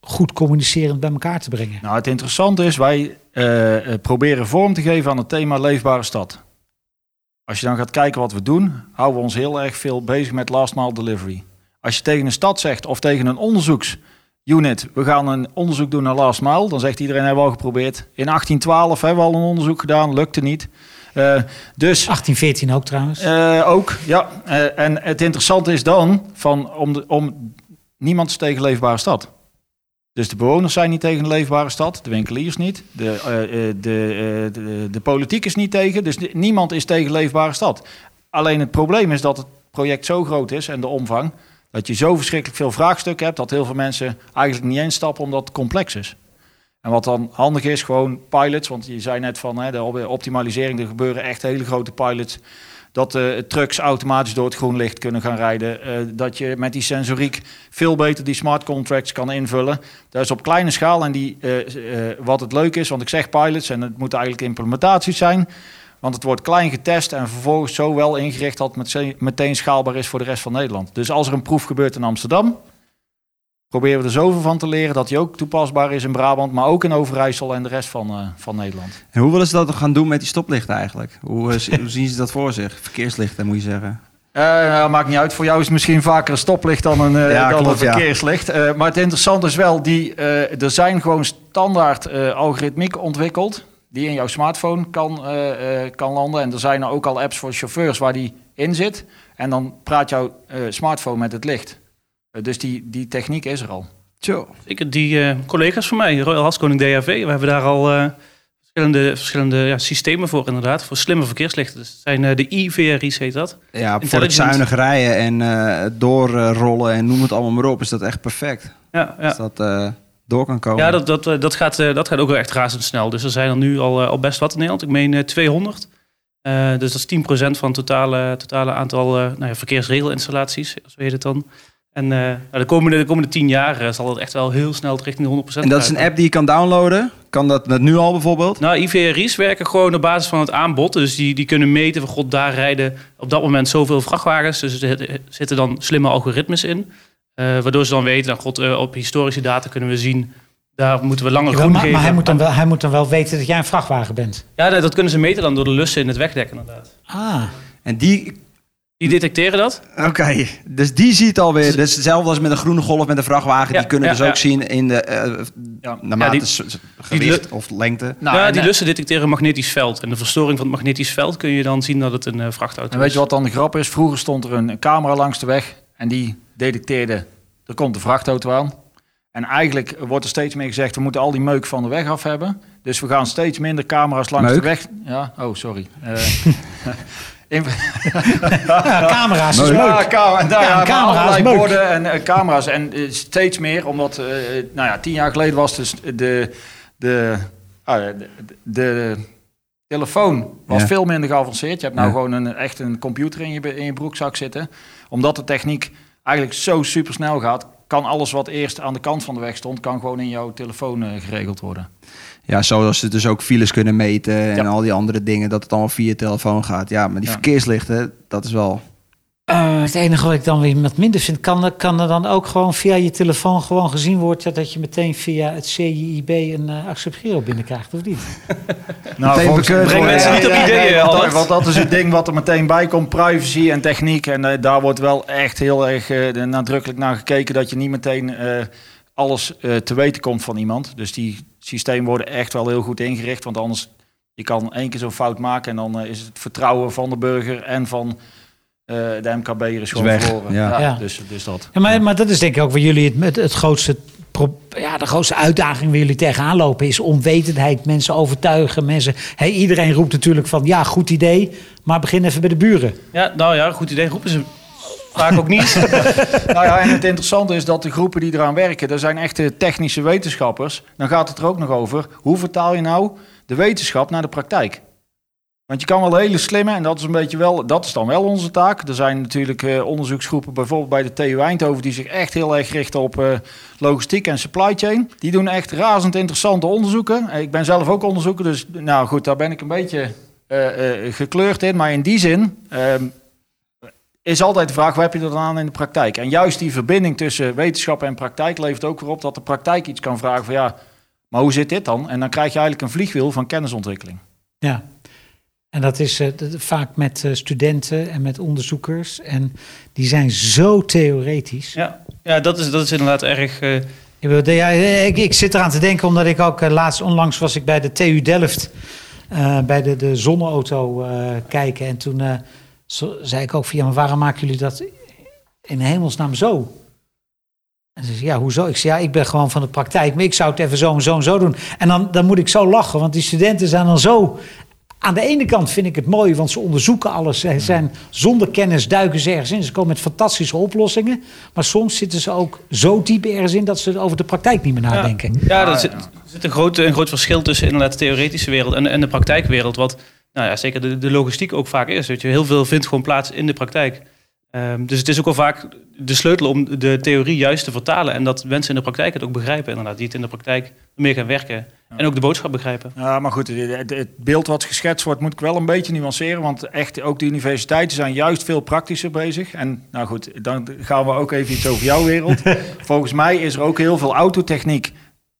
goed communicerend bij elkaar te brengen? Nou, het interessante is, wij eh, eh, proberen vorm te geven aan het thema leefbare stad. Als je dan gaat kijken wat we doen, houden we ons heel erg veel bezig met last mile delivery. Als je tegen een stad zegt of tegen een onderzoeksunit, we gaan een onderzoek doen naar last mile, dan zegt iedereen hebben we al geprobeerd. In 1812 hebben we al een onderzoek gedaan, lukte niet. Eh, dus 1814 ook trouwens. eh, ook, ja. Eh, en het interessante is dan, van, om, de, om niemand is tegen leefbare stad. Dus de bewoners zijn niet tegen een leefbare stad, de winkeliers niet, de, de, de, de politiek is niet tegen, dus ni- niemand is tegen leefbare stad. Alleen het probleem is dat het project zo groot is en de omvang, dat je zo verschrikkelijk veel vraagstukken hebt, dat heel veel mensen eigenlijk niet eens stappen omdat het complex is. En wat dan handig is, gewoon pilots. Want je zei net van hè, de op- optimalisering, er gebeuren echt hele grote pilots. Dat eh, trucks automatisch door het groen licht kunnen gaan rijden. Eh, dat je met die sensoriek veel beter die smart contracts kan invullen. Dat is op kleine schaal. En die, eh, eh, wat het leuk is, want ik zeg pilots en het moeten eigenlijk implementaties zijn. Want het wordt klein getest en vervolgens zo wel ingericht dat het met- meteen schaalbaar is voor de rest van Nederland. Dus als er een proef gebeurt in Amsterdam, proberen we er zoveel van te leren dat die ook toepasbaar is in Brabant, maar ook in Overijssel en de rest van, eh, van Nederland. En hoe willen ze dat dan gaan doen met die stoplichten eigenlijk? Hoe, hoe zien ze dat voor zich? Verkeerslichten moet je zeggen. Eh, nou, maakt niet uit. Voor jou is het misschien vaker een stoplicht dan een, eh, Ja, dan klopt, een verkeerslicht. Maar het interessante is wel, die, er zijn gewoon standaard algoritmiek ontwikkeld die in jouw smartphone kan, kan landen. En er zijn er ook al apps voor chauffeurs waar die in zit. En dan praat jouw smartphone met het licht. Eh, dus die, die techniek is er al. Ik, die eh, collega's van mij, Royal Haskoning DHV, we hebben daar al eh, verschillende, verschillende ja, systemen voor inderdaad, voor slimme verkeerslichten. Dus het zijn eh, de i-VRI's heet dat. Ja, voor het zuinig rijden en eh, doorrollen en noem het allemaal maar op, is dat echt perfect. Ja, ja. Als dat eh, door kan komen. Ja, dat, dat, dat, gaat, eh, dat gaat ook wel echt razendsnel. Dus er zijn er nu al, al best wat in Nederland. Ik meen eh, 200 Eh, dus dat is 10% van het totale, totale aantal uh, nou ja, verkeersregelinstallaties, zoals weet het dan. En uh, nou, de, komende, de komende 10 jaar zal het echt wel heel snel richting de 100% En dat is een app die je kan downloaden? Kan dat met nu al bijvoorbeeld? Nou, IVRI's werken gewoon op basis van het aanbod. Dus die, die kunnen meten van god, daar rijden op dat moment zoveel vrachtwagens. Dus er zitten dan slimme algoritmes in. waardoor ze dan weten, dan god, op historische data kunnen we zien daar moeten we langer groen maar, geven. Maar hij moet, dan wel, hij moet dan wel weten dat jij een vrachtwagen bent. Ja, dat, dat kunnen ze meten dan door de lussen in het wegdek inderdaad. Ah. En die... Die detecteren dat. Oké, dus die ziet alweer... Dus hetzelfde als met een groene golf met een vrachtwagen. die kunnen dus ook zien in de... Uh, ja. Naarmate die, gewicht of lengte. Nou, ja, die lussen detecteren een magnetisch veld. En de verstoring van het magnetisch veld kun je dan zien dat het een uh, vrachtauto is. En weet je wat dan de grap is? Vroeger stond er een camera langs de weg. En die detecteerde... Er komt de vrachtauto aan. En eigenlijk wordt er steeds meer gezegd, we moeten al die meuk van de weg af hebben. Dus we gaan steeds minder camera's langs de weg. Ja, oh, sorry. Uh, ja, camera's is Ja, daar ja, camera's borden en uh, camera's. En uh, steeds meer, omdat, uh, nou ja, tien jaar geleden was dus de, de, ah, de, de telefoon was ja. veel minder geavanceerd. Je hebt nou gewoon een, echt een computer in je, in je broekzak zitten. Omdat de techniek eigenlijk zo super snel gaat, kan alles wat eerst aan de kant van de weg stond, kan gewoon in jouw telefoon uh, geregeld worden. Ja, zoals ze dus ook files kunnen meten en ja. al die andere dingen, dat het allemaal via telefoon gaat. Ja, maar die ja. verkeerslichten, dat is wel uh, het enige wat ik dan weer wat minder vind, kan, kan er dan ook gewoon via je telefoon gewoon gezien worden dat je meteen via het CIIB een uh, binnenkrijgt, of niet? nou, volgens, breng mensen niet op ideeën. Ja, want, want dat is het ding wat er meteen bij komt, privacy en techniek. En uh, daar wordt wel echt heel erg nadrukkelijk naar gekeken dat je niet meteen alles te weten komt van iemand. Dus die systemen worden echt wel heel goed ingericht, want anders je kan één keer zo'n fout maken en dan is het vertrouwen van de burger en van uh, de MKB is gewoon weg. verloren. Ja. ja. Dus, dus dat. Ja, maar, maar dat is denk ik ook waar jullie het, het, grootste ja, de grootste uitdaging waar jullie tegenaan lopen is onwetendheid. Mensen overtuigen. Mensen, hey, iedereen roept natuurlijk van ja, goed idee. Maar begin even bij de buren. Ja, nou ja, goed idee roepen ze vaak ook niet. nou ja, en het interessante is dat de groepen die eraan werken, dat zijn echte technische wetenschappers. Dan gaat het er ook nog over. Hoe vertaal je nou de wetenschap naar de praktijk? Want je kan wel hele slimme, en dat is een beetje wel, dat is dan wel onze taak. Er zijn natuurlijk uh, onderzoeksgroepen, bijvoorbeeld bij de TU Eindhoven, die zich echt heel erg richten op uh, logistiek en supply chain. Die doen echt razend interessante onderzoeken. Ik ben zelf ook onderzoeker, dus nou goed, daar ben ik een beetje uh, gekleurd in. Maar in die zin ehm, is altijd de vraag, wat heb je er dan aan in de praktijk? En juist die verbinding tussen wetenschap en praktijk levert ook weer op dat de praktijk iets kan vragen van ja, maar hoe zit dit dan? En dan krijg je eigenlijk een vliegwiel van kennisontwikkeling. Ja, en dat is uh, vaak met uh, studenten en met onderzoekers. En die zijn zo theoretisch. Ja, ja dat, is, dat is inderdaad erg. Uh... Ik, ja, ik, ik, zit eraan te denken, omdat ik ook laatst onlangs was ik bij de TU Delft. bij de, de zonneauto kijken. En toen zo, zei ik ook van ja, maar waarom maken jullie dat in hemelsnaam zo? En ze zei, ja, hoezo? Ik zei, ja, ik ben gewoon van de praktijk, maar ik zou het even zo en zo en zo doen. En dan, dan moet ik zo lachen, want die studenten zijn dan zo aan de ene kant vind ik het mooi, want ze onderzoeken alles. Ze zijn zonder kennis duiken ze ergens in. Ze komen met fantastische oplossingen. Maar soms zitten ze ook zo diep ergens in dat ze over de praktijk niet meer nadenken. Ja, er zit, zit, een, groot, een groot verschil tussen inderdaad de theoretische wereld en, en de praktijkwereld. Wat nou ja, zeker de, de logistiek ook vaak is. Weet je. Heel veel vindt gewoon plaats in de praktijk. Um, dus het is ook wel vaak de sleutel om de theorie juist te vertalen. En dat mensen in de praktijk het ook begrijpen, inderdaad. Die het in de praktijk meer gaan werken. En ook de boodschap begrijpen. Ja, maar goed, het, het, beeld wat geschetst wordt, moet ik wel een beetje nuanceren. Want echt, ook de universiteiten zijn juist veel praktischer bezig. En nou goed, dan gaan we ook even iets over jouw wereld. Volgens mij is er ook heel veel autotechniek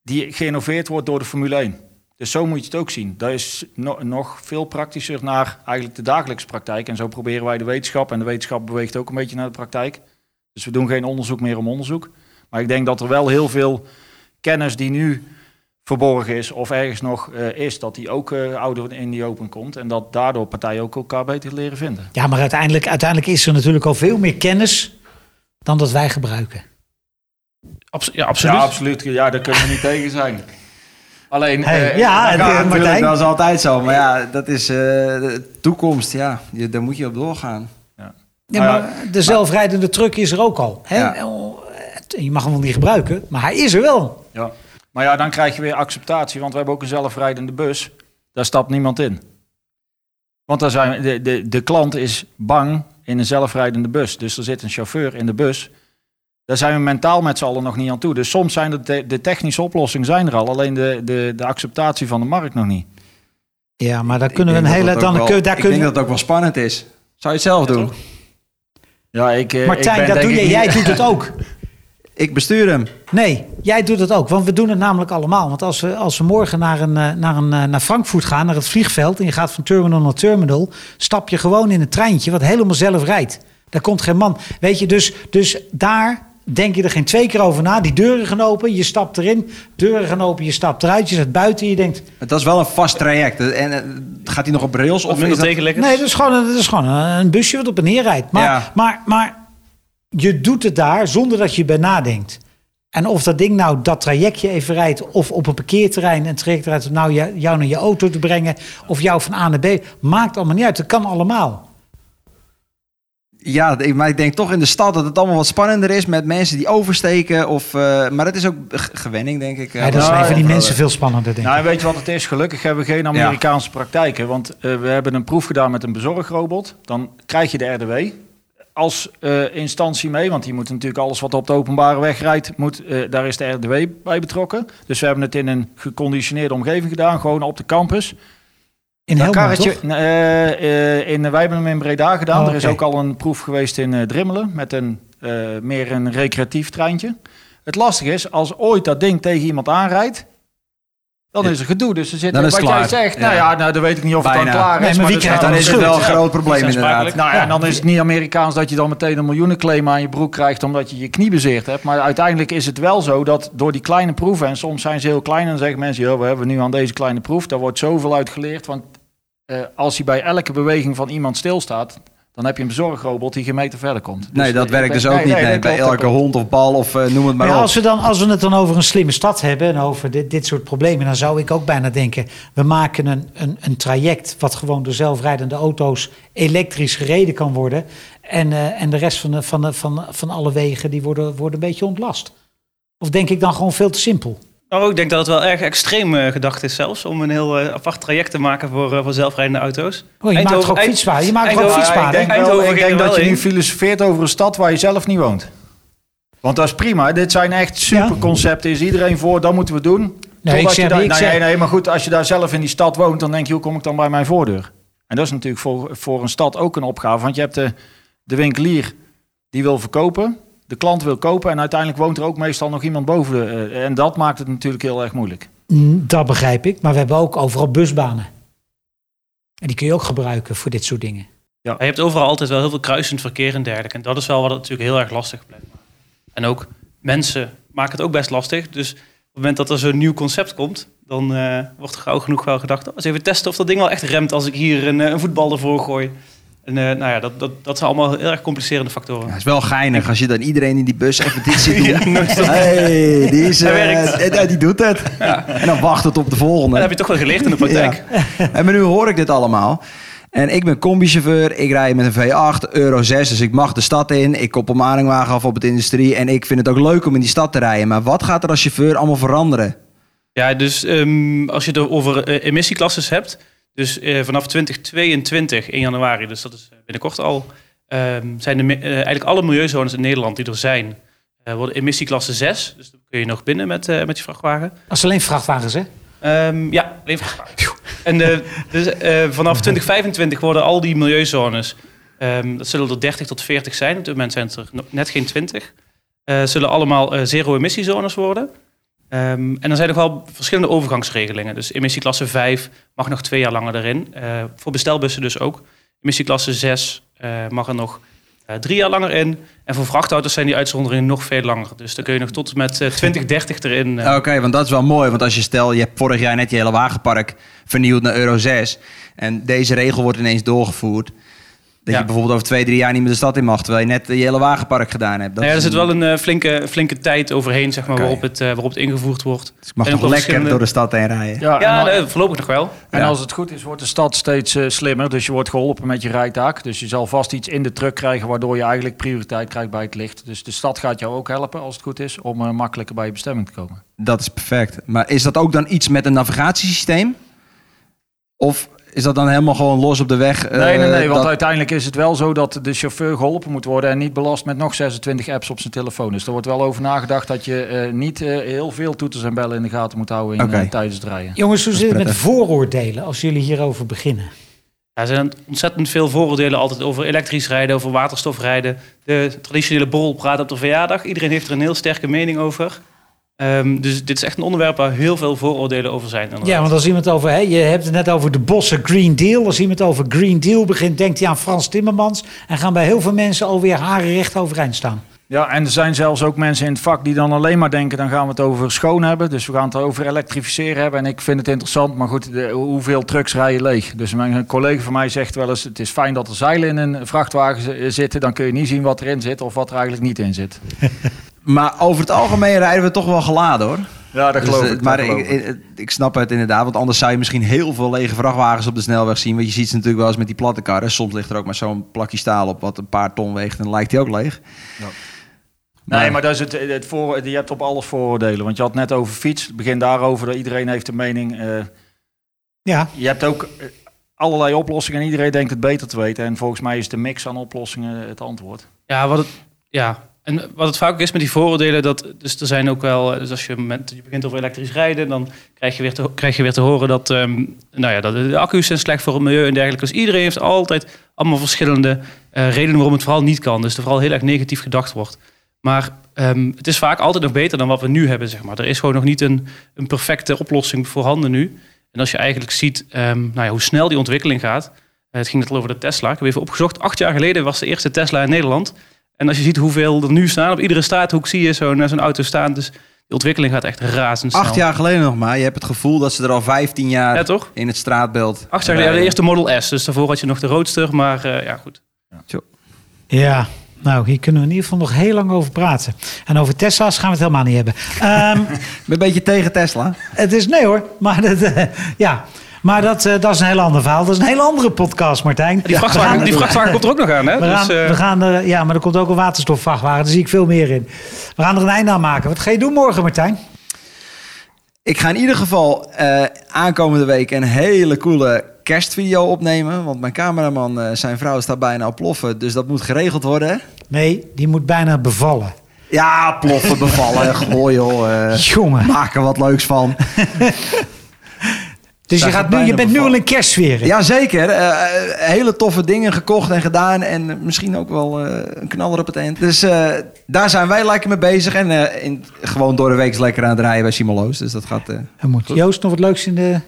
die geïnnoveerd wordt door de Formule 1. Dus zo moet je het ook zien. Dat is nog veel praktischer naar eigenlijk de dagelijkse praktijk. En zo proberen wij de wetenschap. En de wetenschap beweegt ook een beetje naar de praktijk. Dus we doen geen onderzoek meer om onderzoek. Maar ik denk dat er wel heel veel kennis die nu verborgen is of ergens nog uh, is, dat die ook uh, ouder in die open komt. En dat daardoor partijen ook elkaar beter leren vinden. Ja, maar uiteindelijk, uiteindelijk is er natuurlijk al veel meer kennis dan dat wij gebruiken. Abs ja, absoluut. Ja, absoluut. Ja, daar kunnen we niet tegen zijn. Alleen, hey, uh, ja, dat, natuurlijk, dat is altijd zo. Maar ja, dat is de toekomst. Ja, je, daar moet je op doorgaan. Ja, ja maar de zelfrijdende truck is er ook al. Hè? Ja. Je mag hem wel niet gebruiken, maar hij is er wel. Ja. Maar ja, dan krijg je weer acceptatie, want we hebben ook een zelfrijdende bus. Daar stapt niemand in. Want dan zijn, de, de, de klant is bang in een zelfrijdende bus. Dus er zit een chauffeur in de bus. Daar zijn we mentaal met z'n allen nog niet aan toe. Dus soms zijn de, te- de technische oplossingen zijn er al. Alleen de, de, de acceptatie van de markt nog niet. Ja, maar daar Ik kunnen we een hele... Dan, wel- kun, daar ik kun, denk dat het ook wel spannend is. Zou je het zelf doen? Ja, ik, eh, Martijn, ik ben dat denk doe je. Jij doet het ook. Ik bestuur hem. Nee, jij doet het ook. Want we doen het namelijk allemaal. Want als we, als we morgen naar, een, eh, naar, een, eh, naar Frankfurt gaan, naar het vliegveld... en je gaat van terminal naar terminal... stap je gewoon in een treintje wat helemaal zelf rijdt. Daar komt geen man. Weet je, dus, dus daar denk je er geen twee keer over na. Die deuren gaan open, je stapt erin. Deuren gaan open, je stapt eruit. Je zit buiten, je denkt... Het is wel een vast traject. En eh, gaat hij nog op rails? Of minder dat... Nee, dat is gewoon, een- dat is gewoon een, busje wat op en neer rijdt. Maar, Ja. maar, maar je doet het daar zonder dat je bij nadenkt. En of dat ding nou dat trajectje even rijdt... of op een parkeerterrein een traject rijdt... om nou jou, jou naar je auto te brengen... of jou van A naar B, maakt allemaal niet uit. Dat kan allemaal. Ja, ik- maar ik denk toch in de stad dat het allemaal wat spannender is met mensen die oversteken. Of, eh, maar dat is ook gewenning, denk ik. Ja, dat is nou, die mensen eh, veel spannender, denk Nou, ik. weet je wat het is? Gelukkig hebben we geen Amerikaanse praktijken. Want eh, we hebben een proef gedaan met een bezorgrobot. Dan krijg je de RDW als eh, instantie mee. Want die moet natuurlijk alles wat op de openbare weg rijdt, moet, eh, daar is de RDW bij betrokken. Dus we hebben het in een geconditioneerde omgeving gedaan, gewoon op de campus. In Dat Helmond, toch? eh, eh, in, wij hebben hem in Breda gedaan. Oh, Er is ook al een proef geweest in eh, Drimmelen met een meer een recreatief treintje. Het lastige is, als ooit dat ding tegen iemand aanrijdt, dan is er gedoe. Dus er zit, Dan is wat jij zegt, nou ja, nou, dan weet ik niet of het Bijna. dan klaar Nee, is. maar krijgt dan is het wel een groot probleem inderdaad. Nou ja, Ja. dan is het niet Amerikaans dat je dan meteen een miljoenenclaim aan je broek krijgt omdat je je knie bezeerd hebt. Maar uiteindelijk is het wel zo dat door die kleine proeven, en soms zijn ze heel klein en dan zeggen mensen, joh, we hebben nu aan deze kleine proef, daar wordt zoveel uit geleerd. Want eh, als hij bij elke beweging van iemand stilstaat, dan heb je een bezorgrobot die geen meter verder komt. Nee, Dus, dat eh, werkt dus ook niet. Nee, bij elke klopt. hond of bal of eh, noem het maar op. als, we dan, als we het dan over een slimme stad hebben en over dit, dit soort problemen, dan zou ik ook bijna denken: we maken een, een, een traject wat gewoon door zelfrijdende auto's elektrisch gereden kan worden. En, eh, en de rest van, de, van, de, van, van alle wegen die worden, worden een beetje ontlast. Of denk ik dan gewoon veel te simpel? Nou, ik denk dat het wel erg extreem eh, gedacht is zelfs om een heel eh, apart traject te maken voor, eh, voor zelfrijdende auto's. Oh, je maakt Eindhoven- toch ook Eind- fietspaden? Je maakt toch ook Ja, ik fietspaden? denk, wel, ik denk er dat je nu filosofeert over een stad waar je zelf niet woont. Want dat is prima. Dit zijn echt superconcepten. Is iedereen voor, dat moeten we doen. Nee, Totdat ik je zeg- daar- ik nee, zeg- nee, nee, maar goed, als je daar zelf in die stad woont, dan denk je, hoe kom ik dan bij mijn voordeur? En dat is natuurlijk voor, voor een stad ook een opgave. Want je hebt de, de winkelier die wil verkopen, de klant wil kopen en uiteindelijk woont er ook meestal nog iemand boven. De, eh, en dat maakt het natuurlijk heel erg moeilijk. Mm, Dat begrijp ik, maar we hebben ook overal busbanen. En die kun je ook gebruiken voor dit soort dingen. Je hebt overal altijd wel heel veel kruisend verkeer en dergelijke. En dat is wel wat het natuurlijk heel erg lastig blijft. En ook mensen maken het ook best lastig. Dus op het moment dat er zo'n nieuw concept komt, dan eh, wordt er gauw genoeg wel gedacht... Oh, eens even testen of dat ding wel echt remt als ik hier een, eh, een voetbal ervoor gooi. En eh, nou ja, dat, dat, dat zijn allemaal heel erg complicerende factoren. Ja, het is wel geinig als je dan iedereen in die bus even dit ziet doen. Ja, hey, die, is, eh, die doet het. En dan wacht het op de volgende. Dat heb je toch wel geleerd in de praktijk. En maar nu hoor ik dit allemaal. En ik ben combichauffeur, ik rij met een V8, Euro 6, dus ik mag de stad in. Ik koppel mijn aanhangwagen af op het industrie en ik vind het ook leuk om in die stad te rijden. Maar wat gaat er als chauffeur allemaal veranderen? Ja, dus ehm, als je het over emissieklasses hebt, dus eh, vanaf 2022 in januari, dus dat is eh, binnenkort al, ehm, zijn de, eh, eigenlijk alle milieuzones in Nederland die er zijn, worden emissieklasse 6. Dus dan kun je nog binnen met, met je vrachtwagen. Als het alleen vrachtwagens, hè? Ehm, ja, alleen vrachtwagen. En dus, vanaf 2025 worden al die milieuzones, ehm, dat zullen er 30 tot 40 zijn, op dit moment zijn het er net geen 20, eh, zullen allemaal zero-emissiezones worden. Ehm, en er zijn nog wel verschillende overgangsregelingen. Dus emissieklasse 5 mag nog twee jaar langer erin. Eh, voor bestelbussen dus ook. Emissieklasse 6 eh, mag er nog eh, drie jaar langer in. En voor vrachtauto's zijn die uitzonderingen nog veel langer. Dus dan kun je nog tot en met eh, 2030 erin. eh, Oké, want dat is wel mooi. Want als je stel, je hebt vorig jaar net je hele wagenpark vernieuwd naar Euro 6. En deze regel wordt ineens doorgevoerd. Dat Ja. je bijvoorbeeld over twee, drie jaar niet meer de stad in mag. Terwijl je net je hele wagenpark gedaan hebt. Dat nou ja, er is zit een- wel een eh, flinke, flinke tijd overheen, zeg maar, waarop, het, eh, waarop het ingevoerd wordt. Dus ik mag en wel lekker verschillende- door de stad heen rijden. Ja, Ja, en, nee, voorlopig nog wel. en Ja. als het goed is, wordt de stad steeds eh, slimmer. Dus je wordt geholpen met je rijtaak. Dus je zal vast iets in de truck krijgen, waardoor je eigenlijk prioriteit krijgt bij het licht. Dus de stad gaat jou ook helpen, als het goed is, om eh, makkelijker bij je bestemming te komen. Dat is perfect. Maar is dat ook dan iets met een navigatiesysteem? Of is dat dan helemaal gewoon los op de weg? Nee, nee, nee. eh, Want dat- uiteindelijk is het wel zo dat de chauffeur geholpen moet worden en niet belast met nog 26 apps op zijn telefoon. Dus er wordt wel over nagedacht dat je eh, niet eh, heel veel toeters en bellen in de gaten moet houden in, tijdens het rijden. Jongens, hoe zit het met vooroordelen als jullie hierover beginnen? Ja, er zijn ontzettend veel vooroordelen altijd over elektrisch rijden, over waterstofrijden. De traditionele borrel praat op de verjaardag. Iedereen heeft er een heel sterke mening over. Ehm, dus dit is echt een onderwerp waar heel veel vooroordelen over zijn. inderdaad. Ja, want als iemand over, hè, je hebt het net over de bossen Green Deal. Als iemand over Green Deal begint, denkt hij aan Frans Timmermans. En gaan bij heel veel mensen alweer haren recht overeind staan. Ja, en er zijn zelfs ook mensen in het vak die dan alleen maar denken, dan gaan we het over schoon hebben. Dus we gaan het over elektrificeren hebben. En ik vind het interessant, maar goed, de, hoeveel trucks rijden leeg? Dus mijn collega van mij zegt wel eens, het is fijn dat er zeilen in een vrachtwagen zitten. Dan kun je niet zien wat erin zit of wat er eigenlijk niet in zit. Maar over het algemeen rijden we toch wel geladen hoor. Ja, dat Dus, geloof eh, ik. dat maar geloof ik, ik. ik, ik snap het inderdaad, want anders zou je misschien heel veel lege vrachtwagens op de snelweg zien. Want je ziet ze natuurlijk wel eens met die platte karren. Soms ligt er ook maar zo'n plakje staal op wat een paar ton weegt en dan lijkt hij ook leeg. Nee, maar dat is het, het voor, je hebt op alles vooroordelen. Want je had net over fiets. Het begint daarover. dat Iedereen heeft een mening. eh, Ja, je hebt ook eh, allerlei oplossingen en iedereen denkt het beter te weten. En volgens mij is de mix aan oplossingen het antwoord. Ja, wat het, ja. En wat het vaak is met die vooroordelen, dat, dus er zijn ook wel, dus als je, met, je begint over elektrisch rijden, dan krijg je weer te, krijg je weer te horen dat, ehm, nou ja, dat de accu's zijn slecht voor het milieu en dergelijke. Dus iedereen heeft altijd allemaal verschillende eh, redenen waarom het vooral niet kan. Dus er vooral heel erg negatief gedacht wordt. Maar ehm, het is vaak altijd nog beter dan wat we nu hebben, zeg maar. Er is gewoon nog niet een, een perfecte oplossing voorhanden nu. En als je eigenlijk ziet ehm, nou ja, hoe snel die ontwikkeling gaat. eh, het ging net al over de Tesla. Ik heb even opgezocht. Acht jaar geleden was de eerste Tesla in Nederland. En als je ziet hoeveel er nu staan, op iedere straathoek zie je zo'n zo'n auto staan. Dus die ontwikkeling gaat echt razendsnel. Acht jaar geleden nog maar. Je hebt het gevoel dat ze er al 15 jaar Ja, toch? in het straatbeeld. Acht jaar geleden, ja, de eerste Model S. Dus daarvoor had je nog de Roadster. Maar eh, ja, goed. ja. Nou, hier kunnen we in ieder geval nog heel lang over praten. En over Tesla's gaan we het helemaal niet hebben. Ehm, een beetje tegen Tesla. het is nee hoor, maar dat, eh, ja. Maar dat, eh, dat is een heel ander verhaal. Dat is een hele andere podcast, Martijn. Die vrachtwagen, die vrachtwagen komt er ook nog aan, hè? We gaan, Dus, eh, we gaan er, ja, maar er komt ook een waterstofvrachtwagen. Daar zie ik veel meer in. We gaan er een einde aan maken. Wat ga je doen morgen, Martijn? Ik ga in ieder geval eh, aankomende week een hele coole kerstvideo opnemen. Want mijn cameraman, eh, zijn vrouw, staat bijna op ploffen. Dus dat moet geregeld worden. Nee, die moet bijna bevallen. Ja, ploffen, bevallen. Gooi joh. eh, Jongen. maak er wat leuks van. Dus je, gaat nu, je bent nu al in kerstsfeer. Jazeker. eh hele toffe dingen gekocht en gedaan. En misschien ook wel eh, een knaller op het eind. Dus eh, daar zijn wij lekker mee bezig. En eh, in, gewoon door de week lekker aan het rijden bij Simoloos. Dus dat gaat... moet Joost nog wat leuks in de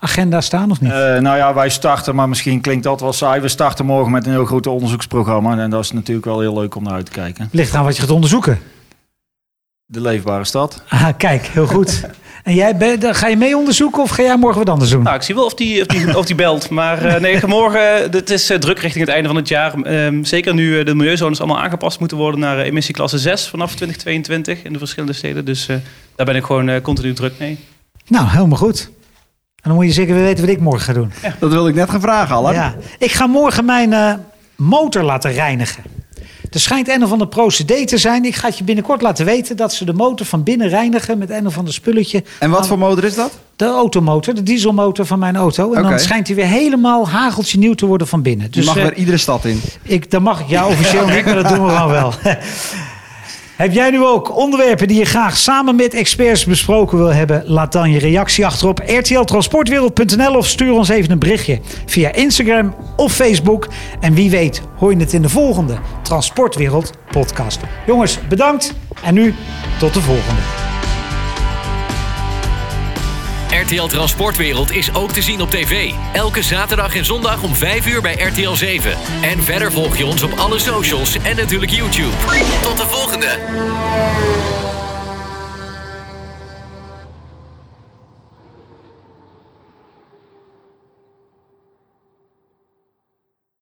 agenda staan of niet? Eh, nou ja, wij starten, maar misschien klinkt dat wel saai. We starten morgen met een heel groot onderzoeksprogramma. En dat is natuurlijk wel heel leuk om naar uit te kijken. Ligt aan wat je gaat onderzoeken. De leefbare stad. Ah, kijk, heel goed. En jij, ben- dan ga je mee onderzoeken of ga jij morgen wat anders doen? Nou, ik zie wel of die, of die, of die belt. Maar eh, nee, morgen, het is eh, druk richting het einde van het jaar. Ehm, zeker nu eh, de milieuzones allemaal aangepast moeten worden naar eh, emissieklasse 6 vanaf 2022 in de verschillende steden. Dus eh, daar ben ik gewoon eh, continu druk mee. Nou, helemaal goed. En dan moet je zeker weer weten wat ik morgen ga doen. dat wilde ik net gaan vragen, Allen. Ja. Ik ga morgen mijn eh, motor laten reinigen. Er schijnt een of ander procedé te zijn. Ik ga het je binnenkort laten weten dat ze de motor van binnen reinigen met een of ander spulletje. En wat voor motor is dat? De automotor, de dieselmotor van mijn auto. En dan schijnt hij weer helemaal hageltje nieuw te worden van binnen. Je Dus mag eh, weer iedere stad in. ik, dan mag ik, ja, officieel niet, maar dat doen we gewoon wel. Heb jij nu ook onderwerpen die je graag samen met experts besproken wil hebben? Laat dan je reactie achter op rtltransportwereld.nl of stuur ons even een berichtje via Instagram of Facebook. En wie weet hoor je het in de volgende Transportwereld podcast. Jongens, bedankt en nu tot de volgende. RTL Transportwereld is ook te zien op tv. Elke zaterdag en zondag om 5 uur bij RTL 7. En verder volg je ons op alle socials en natuurlijk YouTube. Tot de volgende!